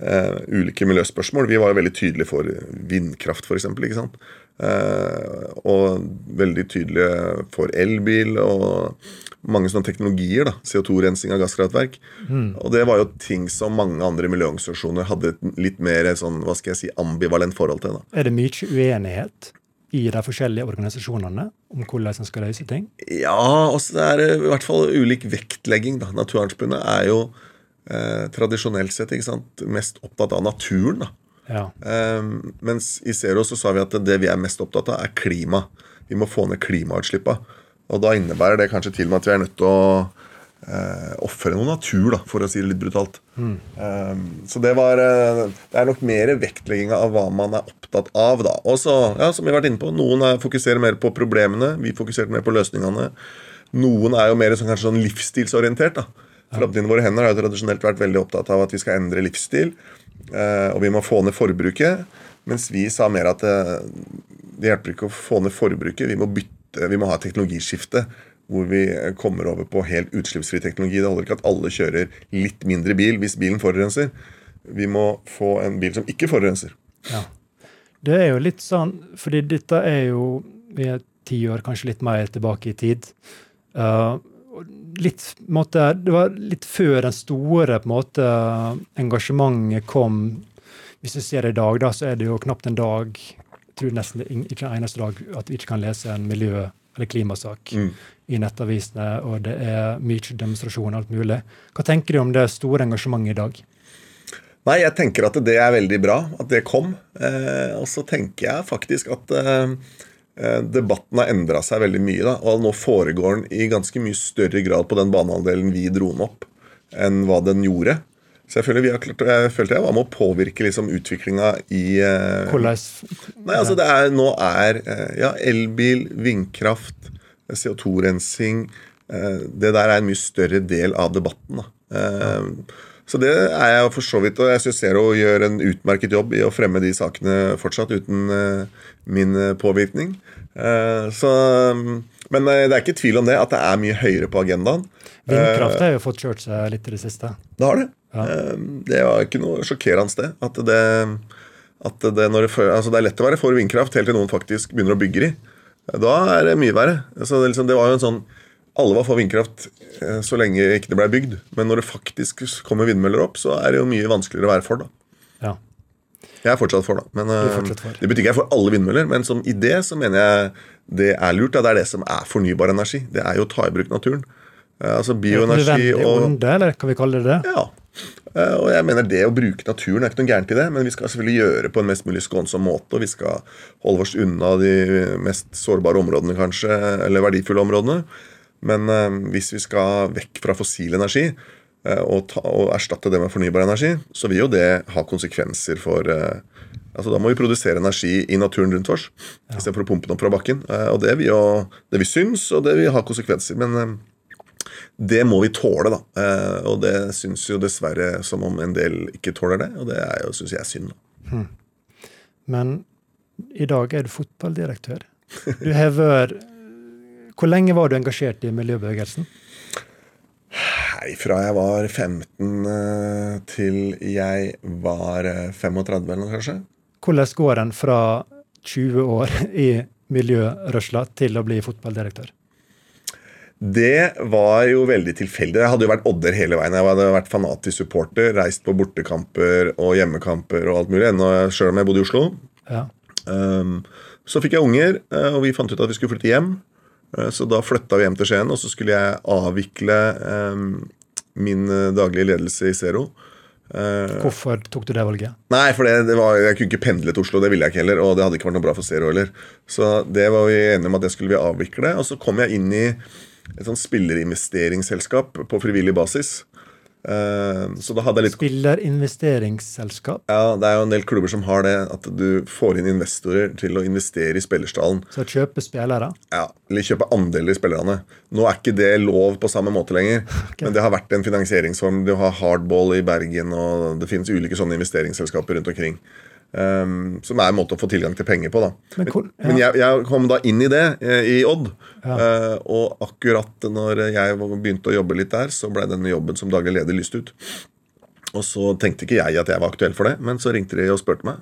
eh, ulike miljøspørsmål. Vi var jo veldig tydelige for vindkraft, f.eks. Ikke sant? Eh, og veldig tydelige for elbil og mange sånne teknologier. da, CO2-rensing av gasskraftverk. Og det var jo ting som mange andre miljøorganisasjoner hadde et litt mer sånn, hva skal jeg si, ambivalent forhold til. da. Er det mye uenighet i de forskjellige organisasjonene om hvordan en skal løse ting? Ja, også det er i hvert fall ulik vektlegging. da. Naturvernforbundet er jo eh, tradisjonelt sett ikke sant, mest opptatt av naturen. da. Ja. Eh, mens i Zero så sa vi at det vi er mest opptatt av, er klima. Vi må få ned klimautslippene. Og da innebærer det kanskje til og med at vi er nødt til å eh, ofre noe natur, da, for å si det litt brutalt. Eh, så det var eh, Det er nok mer vektlegging av hva man er opptatt av, da. Og så, ja, som vi har vært inne på, noen er, fokuserer mer på problemene, vi fokuserte mer på løsningene. Noen er jo mer sånn, kanskje sånn livsstilsorientert. da. Framtiden våre hender har jo tradisjonelt vært veldig opptatt av at vi skal endre livsstil, eh, og vi må få ned forbruket. Mens vi sa mer at det, det hjelper ikke å få ned forbruket, vi må bytte, vi må ha et teknologiskifte. Hvor vi eh, kommer over på helt utslippsfri teknologi. Det holder ikke at alle kjører litt mindre bil hvis bilen forurenser. Vi må få en bil som ikke forurenser. ja. Det er jo litt sånn, fordi dette er jo Vi er ti år, kanskje litt mer tilbake i tid. Uh, litt, måte, det var litt før den store på en måte, engasjementet kom. Hvis du ser det i dag, da, så er det jo knapt en dag jeg tror nesten det er ikke en eneste dag at vi ikke kan lese en miljø- eller klimasak Mm. i nettavisene, og det er mye demonstrasjoner og alt mulig. Hva tenker du om det store engasjementet i dag? Nei, jeg tenker at det er veldig bra at det kom. Eh, og så tenker jeg faktisk at eh, eh, debatten har endra seg veldig mye. da, Og nå foregår den i ganske mye større grad på den banehalvdelen vi dro den opp, enn hva den gjorde. Så jeg føler vi har klart, jeg følte jeg var med å påvirke liksom, utviklinga i eh, Nei, altså det er, Nå er eh, ja, elbil, vindkraft, CO2-rensing eh, Det der er en mye større del av debatten. da. Eh, Så det er jeg for så vidt, og jeg syns Zero gjør en utmerket jobb i å fremme de sakene fortsatt, uten eh, min eh, påvirkning. Eh, Så, men eh, det er ikke tvil om det, at det er mye høyere på agendaen. Vindkraft har jo fått kjørt seg litt i det siste. Det har det. Ja. Det var ikke noe sjokkerende sted. At det, at det, når det, altså det er lett å være for vindkraft helt til noen faktisk begynner å bygge i. Da er det mye verre. Så det, liksom, det var jo en sånn Alle var for vindkraft eh, så lenge ikke det ble bygd. Men når det faktisk kommer vindmøller opp, så er det jo mye vanskeligere å være for. da. Ja. Jeg er fortsatt for, da. Men, eh, fortsatt for. Det betyr ikke jeg er for alle vindmøller, men som idé så mener jeg det er lurt. Da. Det er det som er fornybar energi. Det er jo å ta i bruk naturen. Eh, Altså bioenergi nødvendig og onde, eller kan vi kalle det det? ja. Og jeg mener det å bruke naturen er ikke noe gærent i det, men vi skal selvfølgelig gjøre det på en mest mulig skånsom måte, og vi skal holde oss unna de mest sårbare områdene, kanskje, eller verdifulle områdene. Men eh, hvis vi skal vekk fra fossil energi eh, og, ta, og erstatte det med fornybar energi, så vil jo det ha konsekvenser for eh, Altså Da må vi produsere energi i naturen rundt oss i istedenfor å pumpe den opp fra bakken. Og det vil jo det vil synes, og det vil ha konsekvenser. Men det må vi tåle, da. Eh, og det syns jo dessverre som om en del ikke tåler det, og det er jo, syns jeg er synd. da. Men i dag er du fotballdirektør. Du har vært Hvor lenge var du engasjert i miljøbevegelsen? Fra jeg var 15 eh, til jeg var eh, 35 eller noe, kanskje. Hvordan går en fra 20 år i miljørørsla til å bli fotballdirektør? Det var jo veldig tilfeldig. Jeg hadde jo vært Odder hele veien. Jeg hadde vært fanatisk supporter, reist på bortekamper og hjemmekamper og alt mulig, sjøl om jeg bodde i Oslo. Ja. Um, så fikk jeg unger, eh, og vi fant ut at vi skulle flytte hjem. Eh, Så da flytta vi hjem til Skien, og så skulle jeg avvikle um, min eh, daglige ledelse i Zero. Eh, Hvorfor tok du det valget? Nei, for det, det var, jeg kunne ikke pendle til Oslo. Det ville jeg ikke heller. Og det hadde ikke vært noe bra for Zero heller. Så det var vi enige om at det skulle vi avvikle. Og så kom jeg inn i et sånt spillerinvesteringsselskap på frivillig basis. Eh, så da hadde jeg litt Spillerinvesteringsselskap. Ja, det er jo en del klubber som har det, at du får inn investorer til å investere i spillerstallen. Så kjøpe spillere. Ja, Eller kjøpe andeler i spillerne. Nå er ikke det lov på samme måte lenger. okay. Men det har vært en finansieringsform. Du har Hardball i Bergen, og det finnes ulike sånne investeringsselskaper rundt omkring. Um, som er en måte å få tilgang til penger på. da Men hvor- Men jeg, jeg kom da inn i det eh, i Odd. Ja. Uh, og akkurat når jeg begynte å jobbe litt der, så ble denne jobben som daglig leder lyst ut. Og så tenkte ikke jeg at jeg var aktuell for det, men så ringte de og spurte meg.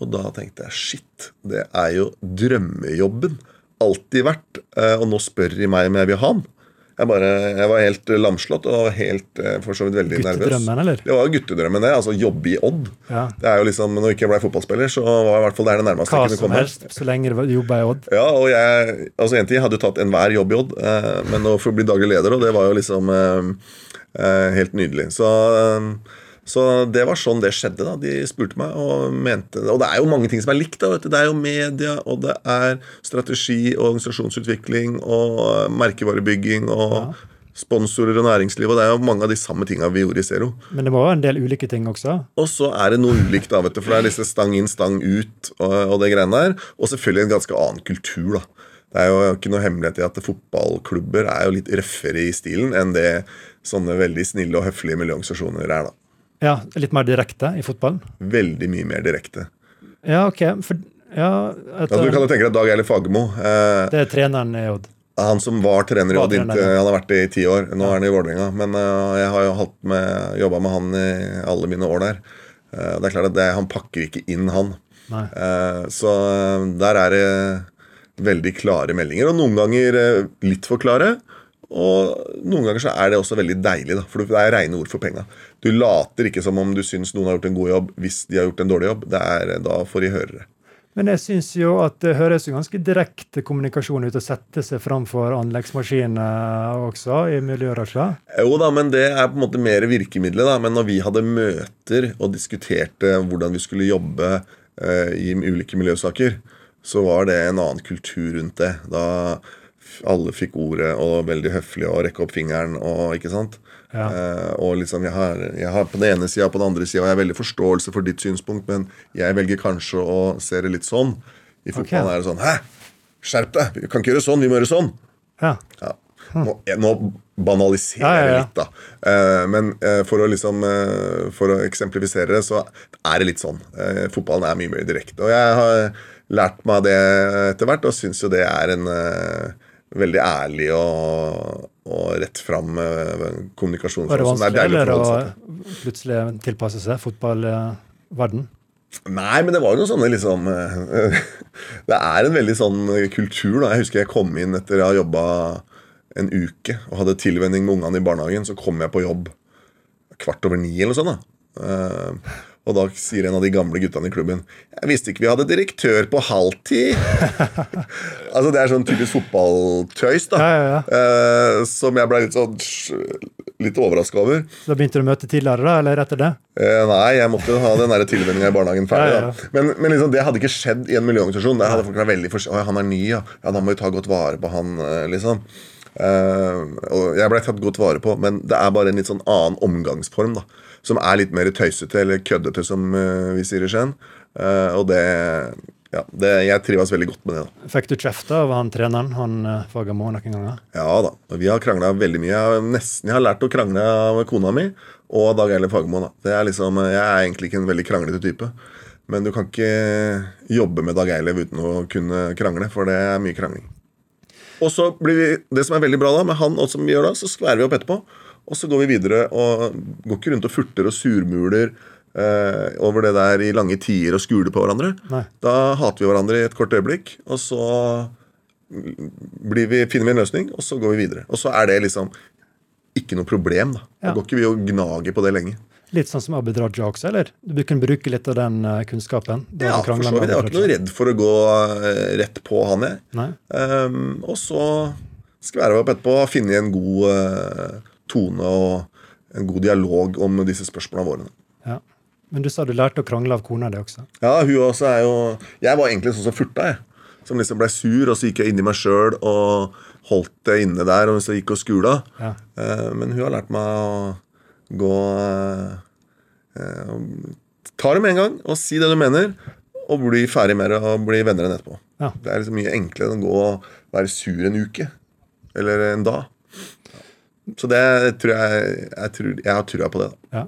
Og da tenkte jeg shit, det er jo drømmejobben. Alltid vært. eh, Og nå spør de meg om jeg vil ha den. Jeg, bare, jeg var helt lamslått og helt eh, for så vidt veldig nervøs. Guttedrømmen, eller? Det var jo guttedrømmen, det. Altså jobbe i Odd. Ja. Det er jo liksom, Når jeg ikke ble fotballspiller, så var i hvert fall det er det nærmeste Hva jeg kunne som helst, så lenge du jobba i Odd. Ja, og jeg altså en tid hadde jo tatt enhver jobb i Odd, eh, men å få bli daglig leder, og det var jo liksom eh, eh, helt nydelig. Så, eh, så det var sånn det skjedde. da De spurte meg og mente Og det er jo mange ting som er likt. da vet du Det er jo media, og det er strategi og organisasjonsutvikling og merkevarebygging og sponsorer og næringsliv. Og det er jo mange av de samme tinga vi gjorde i Zero. Men det var jo en del ulike ting også. Og så er det noe ulikt, da, vet du, for det er disse stang inn, stang ut og, og det greiene der. Og selvfølgelig en ganske annen kultur, da. Det er jo ikke noe hemmelighet i at fotballklubber er jo litt røffere i stilen enn det sånne veldig snille og høflige miljøorganisasjoner er, da. Ja, Litt mer direkte i fotballen. Veldig mye mer direkte. Ja, OK. For, ja, et, Altså, du kan jo tenke deg Dag Eilif Fagermo. Eh, det er treneren i Odd. han som var trener i Odd inntil. Han har vært det i ti år. Nå er han i Vålerenga. Men uh, jeg har jo jobba med han i alle mine år der. Uh, det er klart at det, Han pakker ikke inn, han. Eh, Så der er det veldig klare meldinger, og noen ganger litt for klare. Og noen ganger så er det også veldig deilig, da, for det er rene ord for penga. Du later ikke som om du syns noen har gjort en god jobb hvis de har gjort en dårlig jobb. Det er, da får de høre det. Men jeg syns jo at det høres jo ganske direkte kommunikasjon ut å sette seg framfor anleggsmaskiner også, i miljørørsla. Jo da, men det er på en måte mer virkemidlet. da, Men når vi hadde møter og diskuterte hvordan vi skulle jobbe eh, i ulike miljøsaker, så var det en annen kultur rundt det. Da alle fikk ordet og var veldig høflige og rekke opp fingeren og ikke sant. Ja. Eh, og liksom jeg har, jeg har på den ene sida og på den andre sida, og jeg har veldig forståelse for ditt synspunkt, men jeg velger kanskje å se det litt sånn. I fotballen er det sånn Hæ? Skjerp deg! Vi kan ikke gjøre sånn, vi må gjøre sånn! Ja. Ja. Nå, jeg, nå banaliserer Ja, ja, jeg litt, da. Eh, men eh, for å liksom eh, For å eksemplifisere det, så er det litt sånn. Eh, fotballen er mye mer direkte. Og jeg har lært meg det etter hvert, og syns jo det er en eh, veldig ærlig og, og rett fram kommunikasjon. Var det vanskelig eller å plutselig tilpasse seg fotballverden? Nei, men det var jo noe sånne liksom eh, Det er en veldig sånn kultur. da Jeg husker jeg kom inn etter å ha jobba en uke og hadde tilvenning med ungene i barnehagen. Så kom jeg på jobb kvart over ni eller noe sånt. da Eh, Og da sier en av de gamle guttene i klubben Jeg visste ikke vi hadde direktør på halvtid. altså Det er sånn typisk fotballtøys, da. Ja, ja, ja. Uh, som jeg ble litt sånn Litt overraska over. Da begynte du å møte tidligere, da, eller etter det? Uh, nei, jeg måtte ha den tilvenninga i barnehagen ferdig. Da. Men, men liksom, det hadde ikke skjedd i en miljøorganisasjon. Der hadde folk vært veldig forsiktige. Han er ny, ja. ja. Da må vi ta godt vare på han, eh, liksom. Uh, og jeg ble tatt godt vare på, men det er bare en litt sånn annen omgangsform. da Som er litt mer tøysete eller køddete, som eh, vi sier i Skien. Eh, og det Ja, det, jeg trives veldig godt med det. da Fikk du kjeft av han treneren, han eh, Fagermo, noen ganger? Ja da. Vi har krangla veldig mye. Jeg har nesten jeg har lært å krangle av kona mi og Dag Eiler Fagermo. da. Det er liksom, Jeg er egentlig ikke en veldig kranglete type. Men du kan ikke jobbe med Dag Eilev uten å kunne krangle, for det er mye krangling. Og så blir vi, Det som er veldig bra da, med han og som vi gjør da, så skværer vi opp etterpå. Og så går vi videre og går ikke rundt og furter og surmuler eh, over det der i lange tider og skuler på hverandre. Nei. Da hater vi hverandre i et kort øyeblikk, og så blir vi, finner vi en løsning, og så går vi videre. Og så er det liksom ikke noe problem. Da Da går ikke vi og gnager på det lenge. Litt sånn som Abid Raja også, eller? Du kunne bruke litt av den eh, kunnskapen? Ja, for så vidt. Jeg var ikke noe redd for å gå eh, rett på han, jeg. Ehm, og så skværer vi opp etterpå og finne en god eh, tone og en god dialog om disse spørsmålene våre. Ja. Men du sa du lærte å krangle av kona di også. Ja, hun også er jo Jeg var egentlig sånn som furta, jeg. Som liksom ble sur, og så gikk jeg inn i meg sjøl og holdt det inne der, og så gikk og skula. Ja. Eh, men hun har lært meg å gå eh, Ta det med en gang og si det du mener, og bli ferdig med det og bli venner enn etterpå. Ja. Det er liksom mye enklere enn å gå og være sur en uke. Eller en dag. Så det tror jeg Jeg, tror, jeg har trua på det. da Ja.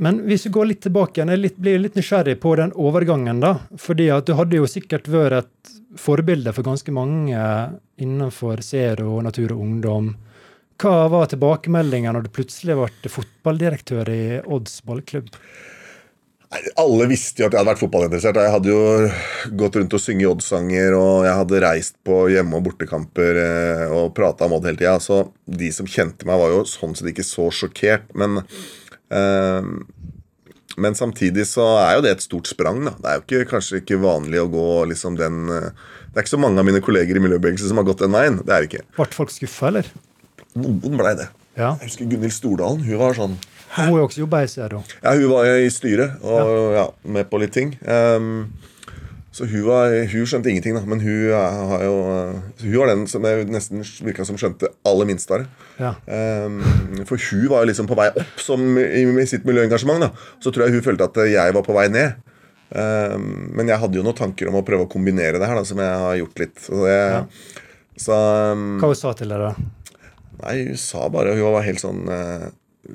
Men hvis vi går litt tilbake igjen, jeg litt, blir litt nysgjerrig på den overgangen. da, fordi at Du hadde jo sikkert vært et forbilde for ganske mange innenfor Zero, Natur og Ungdom. Hva var tilbakemeldinga når du plutselig ble fotballdirektør i Odds ballklubb? Alle visste jo at jeg hadde vært fotballinteressert. Jeg hadde jo gått rundt og synge Odd-sanger, og jeg hadde reist på hjemme- og bortekamper eh, og prata om Odd hele tida. Så de som kjente meg, var jo sånn sett ikke så sjokkert. Men, eh, men samtidig så er jo det et stort sprang. da. Det er jo ikke, kanskje ikke vanlig å gå liksom den eh, Det er ikke så mange av mine kolleger i miljøbevegelsen som har gått den veien. Det er det ikke. Ble folk skuffa, eller? Noen blei det. Ja. Jeg husker Gunhild Stordalen. Hun var sånn Hun er jo også jobba i Zero. Ja, hun var i styret og ja. med på litt ting. Um, så hun, var, hun skjønte ingenting, da. Men hun, er- har jo, eh, hun var den som jeg nesten virka som skjønte aller minst av det. Ja. Um, for hun var jo liksom på vei opp som, i, i sitt miljøengasjement. da Så tror jeg hun følte at jeg var på vei ned. Um, men jeg hadde jo noen tanker om å prøve å kombinere det her, da som jeg har gjort litt. Så det, så, um, Hva hun sa til deg da? Nei, hun sa bare Hun var helt sånn eh,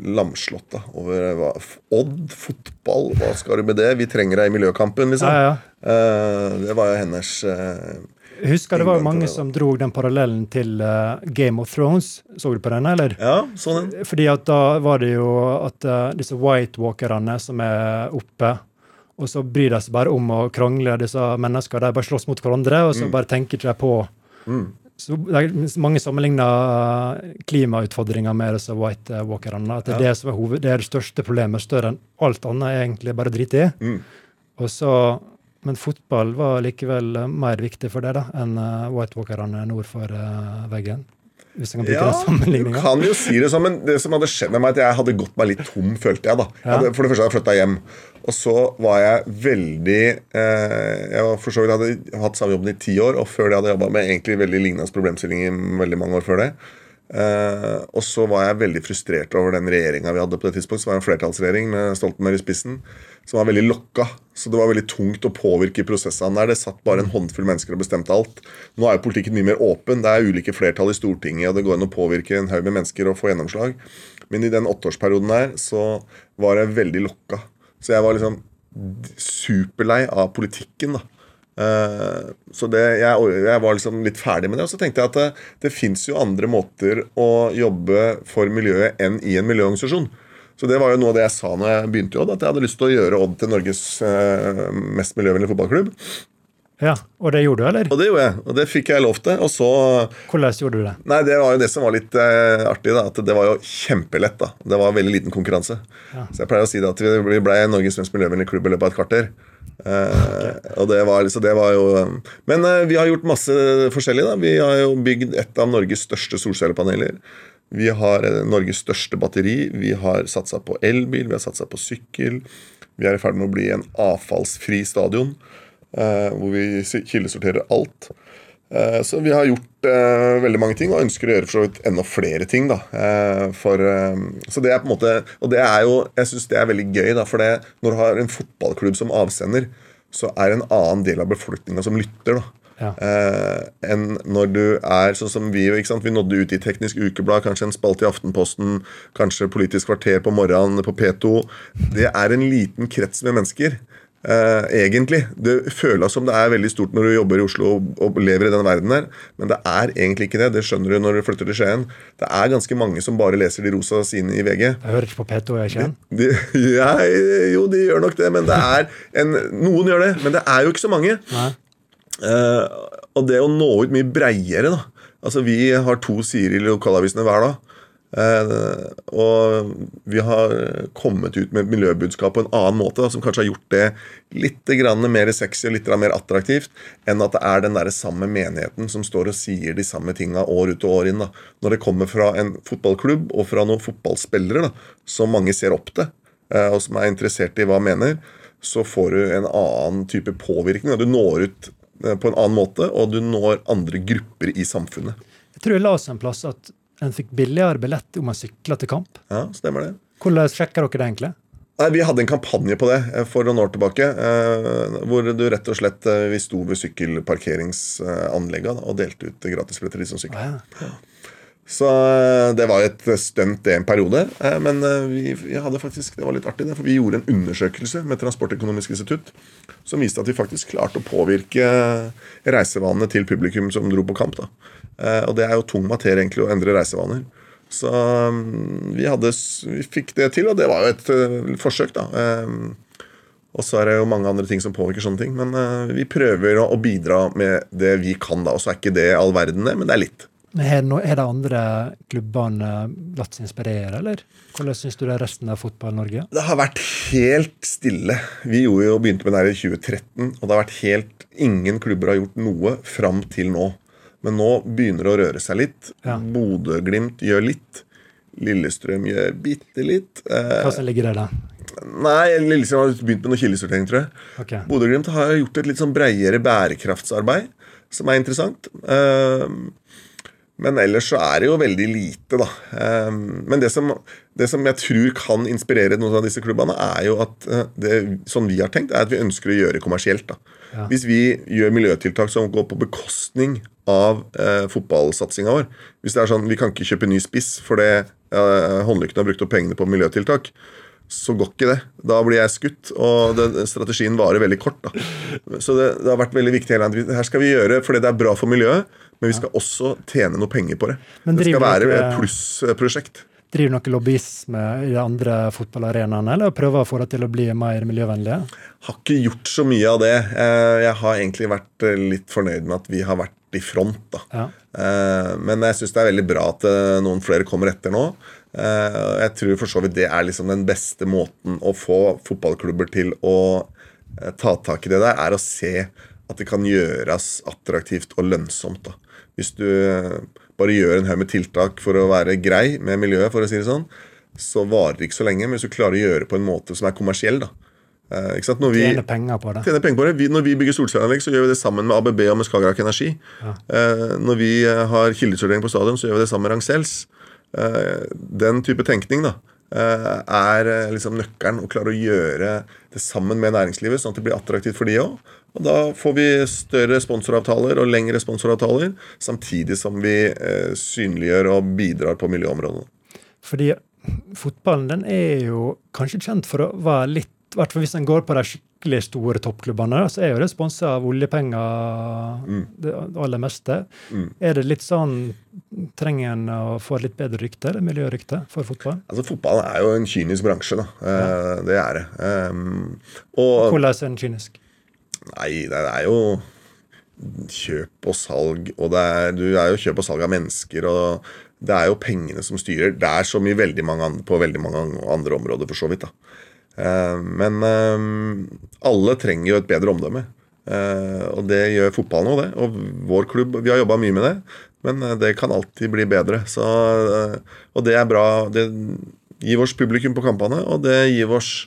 lamslått da over hva, Odd, fotball, hva skal du med det? Vi trenger deg i miljøkampen, liksom. Ja, ja. Uh, det var jo hennes uh, husker det var mange det, som drog den parallellen til uh, Game of Thrones. Så du på den, eller? Ja, sånn den. Fordi at da var det jo at uh, disse White Walkerne som er oppe, og så bryr de seg bare om å krangle, disse menneskene. De bare slåss mot hverandre, og så bare tenker ikke de på Mm. Så det Mange sammenligner klimautfordringer med disse White Walkerne. At det er det som hoved, det er det største problemet, større enn alt annet er egentlig bare drit i. Mm. Og så, men fotball var likevel eh, mer viktig for det da, enn eh, White Walkerne nord for eh, veggen. Hvis jeg kan bruke Ja, den du kan jo si det sånn, men det som hadde skjedd med meg, at jeg hadde gått meg litt tom, følte jeg. da. Jeg hadde, for det første hadde jeg flytta hjem. Og så var jeg veldig eh, Jeg var for så vidt hadde hatt samme jobben i ti år, og før det hadde jeg jobba med egentlig veldig lignende problemstillinger i veldig mange år før det. Eh, og så var jeg veldig frustrert over den regjeringa vi hadde på det tidspunktet. Så var en flertallsregjering med Stoltenberg i spissen, som var veldig lokka. Så det var veldig tungt å påvirke prosessene der. Det satt bare en håndfull mennesker og bestemte alt. Nå er jo politikken mye mer åpen. Det er ulike flertall i Stortinget, og det går an å påvirke en haug med mennesker og få gjennomslag. Men i den åtteårsperioden der så var jeg veldig lokka. Så jeg var liksom superlei av politikken, da. Uh, så det, jeg, jeg var liksom litt ferdig med det. Og så tenkte jeg at det, det fins jo andre måter å jobbe for miljøet enn i en miljøorganisasjon. Så det var jo noe av det jeg sa når jeg begynte i Odd, at jeg hadde lyst til å gjøre Odd til Norges eh, mest miljøvennlige fotballklubb. Ja, og det gjorde du, eller? Og det gjorde jeg, og det fikk jeg lov til. Og så Hvordan gjorde du det? Nei, det var jo det som var litt eh, artig, da. At det var jo kjempelett, da. Det var veldig liten konkurranse. Så jeg pleier å si det at vi ble Norges mest miljøvennlige klubb i løpet av et kvarter. Eh, og det var, så det var jo Men eh, vi har gjort masse forskjellig, da. Vi har jo bygd et av Norges største solcellepaneler. Vi har eh, Norges største batteri. Vi har satsa på elbil, vi har satsa på sykkel. Vi er i ferd med å bli en avfallsfri stadion, eh, hvor vi kildesorterer alt. Eh, Så vi har gjort eh, veldig mange ting, og ønsker å gjøre for så vidt enda flere ting. da. Eh, for, eh, så det er på en måte, Og det er jo, jeg syns det er veldig gøy, da, for det, når du har en fotballklubb som avsender, så er det en annen del av befolkninga som lytter. da. Ja. Eh, enn når du er sånn som vi. ikke sant? Vi nådde ut i Teknisk Ukeblad, kanskje en spalte i Aftenposten, kanskje Politisk kvarter på morgenen på P2. Det er en liten krets med mennesker. Uh, egentlig. Det føles som det er veldig stort når du jobber i Oslo og, og lever i den verden der, men det er egentlig ikke det. Det skjønner du når du flytter til Skien. Det er ganske mange som bare leser de rosa sine i VG. Jeg hører ikke på P2 i Skien. De, ja, jo, de gjør nok det, men det er en, Noen gjør det, men det er jo ikke så mange. Nei. Eh, og det å nå ut mye breiere, da. Altså, vi har to sider i lokalavisene hver dag. Eh, og vi har kommet ut med et miljøbudskap på en annen måte, da, som kanskje har gjort det litt mer sexy og litt mer attraktivt, enn at det er den der samme menigheten som står og sier de samme tinga år ut og år inn. da. Når det kommer fra en fotballklubb og fra noen fotballspillere da, som mange ser opp til, eh, og som er interessert i hva mener, så får du en annen type påvirkning. da. Du når ut på en annen måte, og du når andre grupper i samfunnet. Jeg tror jeg la oss en plass at en fikk billigere billett om man sykla til kamp. Ja, stemmer det. Hvordan sjekker dere det egentlig? Nei, Vi hadde en kampanje på det eh, for noen år tilbake. eh, Hvor du rett og slett eh, Vi sto ved sykkelparkeringsanleggene og delte ut gratisbilletter til de som sykla. Ja. Så eh, det var et stunt det en periode. eh, Men eh, vi, vi hadde faktisk, det var litt artig, det, for vi gjorde en undersøkelse med Transportøkonomisk institutt som viste at vi faktisk klarte å påvirke reisevanene til publikum som dro på kamp. da. Og det er jo tung materie egentlig å endre reisevaner. Så mm, vi, hadde, vi fikk det til, og det var jo et forsøk, da. Og så er det jo mange andre ting som påvirker sånne ting. Men vi prøver å bidra med det vi kan, da. Og så er ikke det all verden, det, men det er litt. Har no- de andre klubbene latt seg inspirere, eller? Hvordan syns du det er resten av Fotball-Norge? Det har vært helt stille. Vi gjorde jo, begynte med det her i 2013, og det har vært helt Ingen klubber har gjort noe fram til nå. Men nå begynner det å røre seg litt. Ja. Bodø-Glimt gjør litt. Lillestrøm gjør bitte litt. Eh, Hva som ligger der, da? nei, Lillestrøm har begynt med noe kildesortering, tror jeg. Okay. Bodø-Glimt har gjort et litt sånn breiere bærekraftsarbeid, som er interessant. Eh, men ellers så er det jo veldig lite, da. Eh, Men det som, det som jeg tror kan inspirere noen av disse klubbene, er jo at eh, det, sånn vi har tenkt, er at vi ønsker å gjøre kommersielt. da. Ja. Hvis vi gjør miljøtiltak som går på bekostning av eh, fotballsatsinga vår Hvis det er sånn vi kan ikke kjøpe ny spiss fordi eh, håndlyktene har brukt opp pengene på miljøtiltak, så går ikke det. Da blir jeg skutt, og den strategien varer veldig kort. da. Så det, det har vært veldig viktig hele tiden. Her skal vi gjøre fordi det er bra for miljøet, men vi skal også tjene noe penger på det. Men det skal være et plussprosjekt. Driver dere lobbyisme i de andre fotballarenaene, eller prøver å få det til å bli mer miljøvennlige? Har ikke gjort så mye av det. Eh, Jeg har egentlig vært eh, litt fornøyd med at vi har vært i front. da. Ja. Eh, Men jeg syns det er veldig bra at noen flere kommer etter nå. Jeg tror for så vidt det er liksom den beste måten å få fotballklubber til å ta tak i det der, er å se at det kan gjøres attraktivt og lønnsomt. da. Hvis du eh, bare gjør en haug med tiltak for å være grei med miljøet, for å si det sånn, så varer det ikke så lenge. Men hvis du klarer å gjøre det på en måte som er kommersiell, da. Eh, Tjene penger på det. tjener penger på det. Vi, når vi bygger solcelleanlegg, så gjør vi det sammen med ABB og med Skagerrak Energi. Eh, når vi eh, har kildesortering på stadion, så gjør vi det sammen med Rangsells. Eh, den type tenkning da, eh, er liksom nøkkelen. Å klare å gjøre det sammen med næringslivet, sånn at det blir attraktivt for de òg. Og da får vi større sponsoravtaler og lengre sponsoravtaler, samtidig som vi eh, synliggjør og bidrar på miljøområdet. Fordi fotballen den er jo kanskje kjent for å være litt i hvert fall Hvis en går på de skikkelig store toppklubbene, så er jo det sponsa av oljepenger, det aller meste. Mm. Er det litt sånn Trenger en å få litt bedre rykte, eller miljørykte, for fotball? Altså Fotballen er jo en kynisk bransje. da. Ja. Det er det. Um, og Hvordan er den kynisk? Nei, det er jo kjøp og salg, og det er, du er jo kjøp og salg av mennesker, og det er jo pengene som styrer. Det er så mye veldig mange andre, på veldig mange andre områder, for så vidt. da. Eh, Men eh, alle trenger jo et bedre omdømme. Eh, Og det gjør fotballen òg, det. Og vår klubb, vi har jobba mye med det, men det kan alltid bli bedre. Så, og det er bra. Det gir oss publikum på kampene, og det gir oss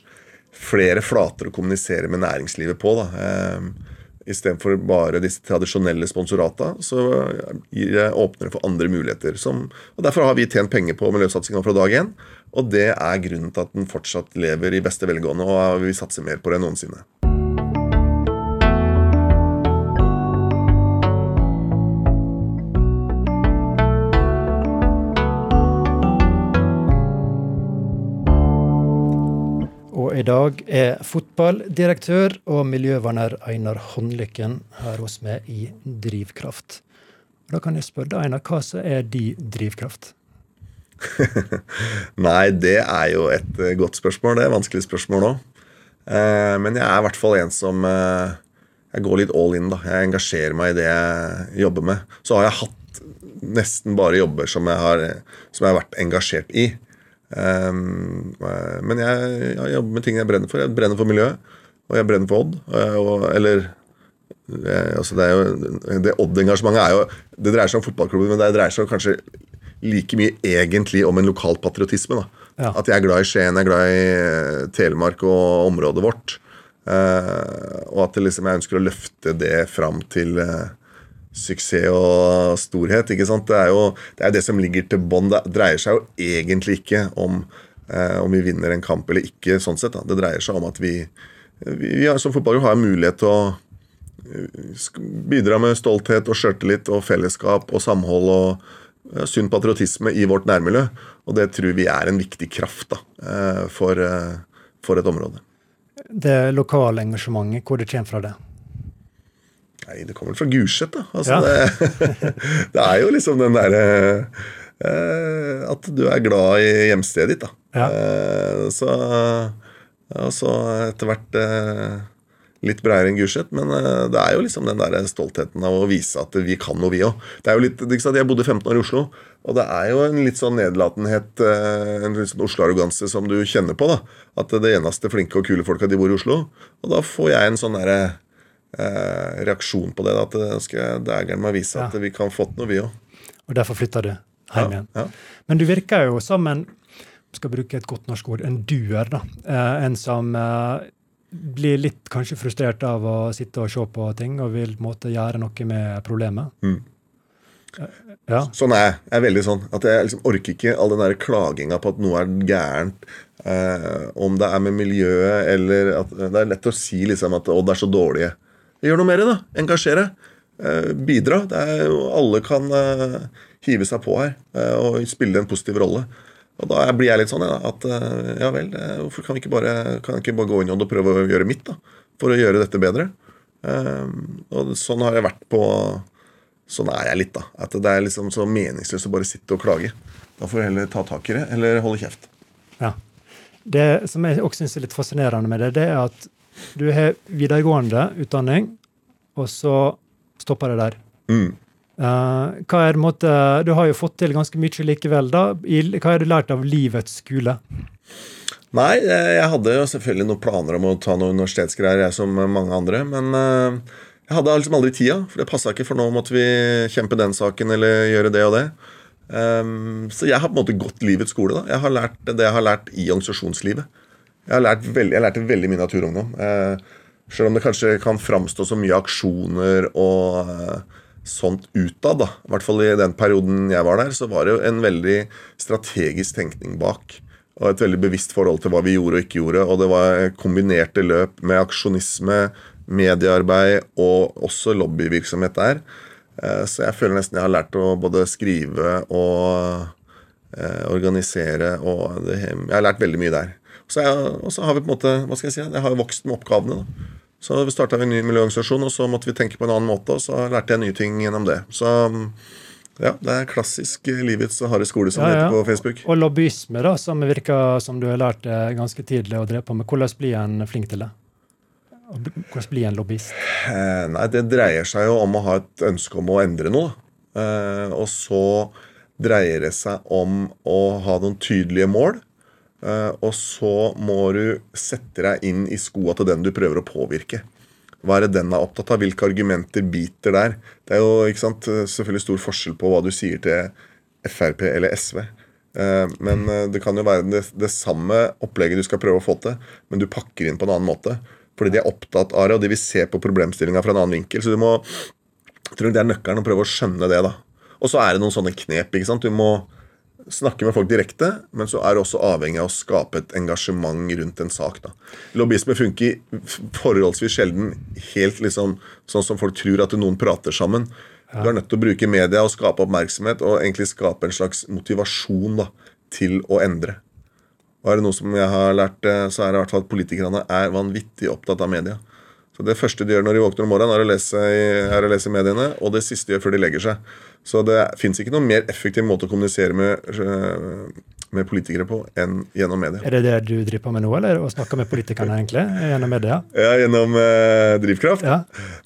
flere flater å kommunisere med næringslivet på. da. Eh, Istedenfor bare disse tradisjonelle sponsorata, så åpner det for andre muligheter. Som, og Derfor har vi tjent penger på miljøsatsinga fra dag én. Og det er grunnen til at den fortsatt lever i beste velgående, og vi satser mer på det enn noensinne. I dag er fotballdirektør og miljøverner Einar Håndlykken her hos meg i Drivkraft. Da kan jeg spørre deg, Einar, hva så er din drivkraft? Nei, det er jo et eh, godt spørsmål. Det er et vanskelig spørsmål òg. Eh, men jeg er i hvert fall en som eh, Jeg går litt all in. da. Jeg engasjerer meg i det jeg jobber med. Så har jeg hatt nesten bare jobber som jeg har, som jeg har vært engasjert i. Um, men jeg, jeg, jobber med ting jeg brenner for. Jeg brenner for miljøet, og jeg brenner for Odd. Og, eller det, altså det, jo, det Odd-engasjementet er jo Det dreier seg om fotballklubben, men det dreier seg kanskje like mye egentlig om en lokal patriotisme. Ja. At jeg er glad i Skien, jeg er glad i eh, Telemark og området vårt. Uh, og at liksom, jeg ønsker å løfte det fram til uh, suksess og storhet. ikke sant? Det er jo det, er det som ligger til bånn. Det dreier seg jo egentlig ikke om eh, om vi vinner en kamp eller ikke. sånn sett. Da. Det dreier seg om at vi, vi, vi som fotballklubb har mulighet til å bidra med stolthet og sjøltillit og fellesskap og samhold og sunn patriotisme i vårt nærmiljø. Og det tror vi er en viktig kraft da, eh, for, eh, for et område. Det lokale engasjementet, hvor det kommer fra det? Nei, Det kommer fra Gulset, da. Altså, ja. det, det, er jo liksom den derre eh, At du er glad i hjemstedet ditt, da. Ja. Eh, så, og så etter hvert eh, litt bredere enn Gulset, men uh, det er jo liksom den der stoltheten av å vise at vi kan noe, vi òg. Jeg bodde 15 år i Oslo, og det er jo en litt sånn nedlatenhet, uh, en litt sånn Oslo-arroganse som du kjenner på. da, At det eneste flinke og kule folka, de bor i Oslo. Og da får jeg en sånn derre uh, reaksjon på det. Da, at det skal dægeren meg vise ja. at vi kan få til noe, vi òg. Og derfor flytta du hjem igjen. Ja, ja. Men du virker jo som en skal bruke et godt norsk ord, en duer. da, En som blir litt kanskje frustrert av å sitte og se på ting og vil måte, gjøre noe med problemet. Mm. Ja. Sånn er jeg. Jeg er veldig sånn. At jeg liksom orker ikke all den der klaginga på at noe er gærent. Eh, om det er med miljøet eller at Det er lett å si liksom at det er så dårlige. Gjør noe mer, da. Engasjere. Eh, bidra. Er, alle kan eh, hive seg på her eh, og spille en positiv rolle. Og da blir jeg litt sånn at ja vel, hvorfor kan vi ikke bare, kan ikke bare gå inn og prøve å gjøre mitt da, for å gjøre dette bedre? Og sånn har jeg vært på Sånn er jeg litt, da. At det er liksom så meningsløst å bare sitte og klage. Da får jeg heller ta tak i det, eller holde kjeft. Ja. Det som jeg også syns er litt fascinerende med det, det er at du har videregående utdanning, og så stopper det der. Mm. Uh, hva er måte, Du har jo fått til ganske mye likevel. da. hva har du lært av livets skole? Nei, jeg hadde jo selvfølgelig noen planer om å ta noen universitetsgreier, jeg som mange andre. Men uh, jeg hadde liksom aldri tida, for det passa ikke, for nå måtte vi kjempe den saken eller gjøre det og det. Så jeg har på en måte gått livets skole. da. Jeg har lært det jeg har lært i organisasjonslivet. Jeg har lært veldig, jeg lærte veldig mye naturungdom. Eh, selv om det kanskje kan framstå så mye aksjoner og sånt utad, da. I hvert fall i den perioden jeg var der, så var det jo en veldig strategisk tenkning bak. Og et veldig bevisst forhold til hva vi gjorde og ikke gjorde. Og det var kombinerte løp med aksjonisme, mediearbeid og også lobbyvirksomhet der. Eh, så jeg føler nesten jeg har lært å både skrive og eh, organisere. Og det, jeg har lært veldig mye der. Og så har vi på en måte, hva skal jeg si, jeg har vokst med oppgavene. da. Så vi starta en ny miljøorganisasjon, og så måtte vi tenke på en annen måte. Og så lærte jeg nye ting gjennom det. Så ja, det er klassisk livets harde skole, som ja, ja. heter på Facebook. Og lobbyisme, da, som virker som du har lært det ganske tidlig å drepe på med. Hvordan blir en flink til det? Hvordan blir en lobbyist? Eh, nei, Det dreier seg jo om å ha et ønske om å endre noe. Eh, og så dreier det seg om å ha noen tydelige mål. Eh, og så må du sette deg inn i skoa til den du prøver å påvirke. Hva er det den er opptatt av? Hvilke argumenter biter der? Det er jo ikke sant, selvfølgelig stor forskjell på hva du sier til Frp eller SV. Eh, men eh, det kan jo være det, det samme opplegget du skal prøve å få til, men du pakker inn på en annen måte. Fordi de er opptatt av det, og de vil se på problemstillinga fra en annen vinkel. Så du må jeg tror det er nøkkelen å prøve å skjønne det. da. Og så er det noen sånne knep. ikke sant? Du må snakke med folk direkte, men så er du også avhengig av å skape et engasjement rundt en sak. Da. Lobbyisme funker forholdsvis sjelden helt liksom, sånn som folk tror at noen prater sammen. Du er nødt til å bruke media og skape oppmerksomhet og egentlig skape en slags motivasjon da, til å endre. Og er det noe som jeg har lært, eh, så er det i hvert fall at politikerne er vanvittig opptatt av media. Så Det første de gjør når de våkner om morgenen, er å lese i, er å lese mediene. Og det siste de gjør før de legger seg. Så det fins ikke noen mer effektiv måte å kommunisere med, øh, med politikere på enn gjennom media. Er det det du driver på med nå, eller å snakke med politikerne egentlig, gjennom media? Ja, Gjennom eh, drivkraft? Ja.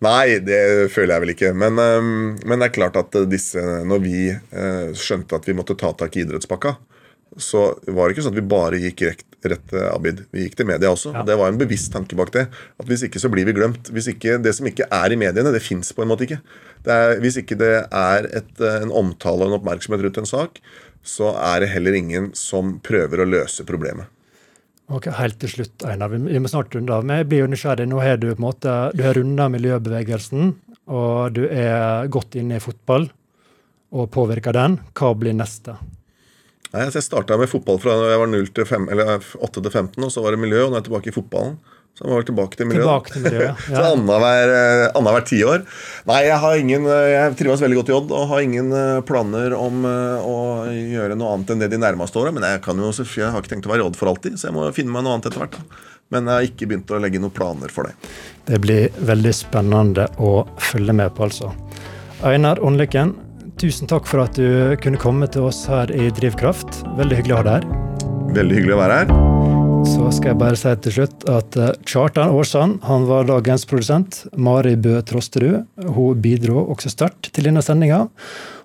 Nei, det føler jeg vel ikke. Men, um, men det er klart at disse Når vi øh, skjønte at vi måtte ta tak i idrettspakka, så var det ikke sånn at vi bare gikk rett, rett til Abid. Vi gikk til media også. Ja. og Det var en bevisst tanke bak det. At Hvis ikke så blir vi glemt. Hvis ikke, Det som ikke er i mediene, det fins på en måte ikke. Det er, hvis ikke det er et, en omtale og en oppmerksomhet rundt en sak, så er det heller ingen som prøver å løse problemet. Ok, Helt til slutt, Einar. Vi vi må snart runde av. Men jeg blir jo nysgjerrig. Nå har du på en måte, du har runda miljøbevegelsen, og du er godt inne i fotball og påvirker den. Hva blir neste? Nei, altså jeg starta med fotball fra jeg var 0 til 5, eller 8 til 15, og så var det miljø, og nå er jeg tilbake i fotballen. Så jeg vel tilbake til miljøet. Tilbake til miljøet. Ja. så annethvert annenhver tiår. Nei, jeg har ingen eh, Jeg trives veldig godt i Odd og har ingen eh, planer om eh, å gjøre noe annet enn det de nærmeste åra. Men jeg kan jo jeg har ikke tenkt å være i Odd for alltid, så jeg må finne meg noe annet etter hvert. da. Men jeg har ikke begynt å legge noen planer for det. Det blir veldig spennende å følge med på, altså. Einar Åndlykken, tusen takk for at du kunne komme til oss her i Drivkraft. Veldig hyggelig å ha deg her. Veldig hyggelig å være her. Så skal jeg bare si til slutt at eh, Kjartan Aarsand han var dagens produsent. Mari Bø Trosterud hun bidro også sterkt til denne sendinga.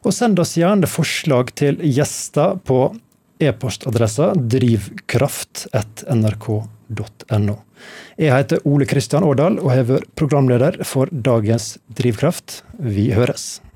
Og send oss gjerne forslag til gjester på e-postadressa drivkraft.nrk.no. Jeg heter Ole Kristian Årdal og har vært programleder for dagens Drivkraft. Vi høres.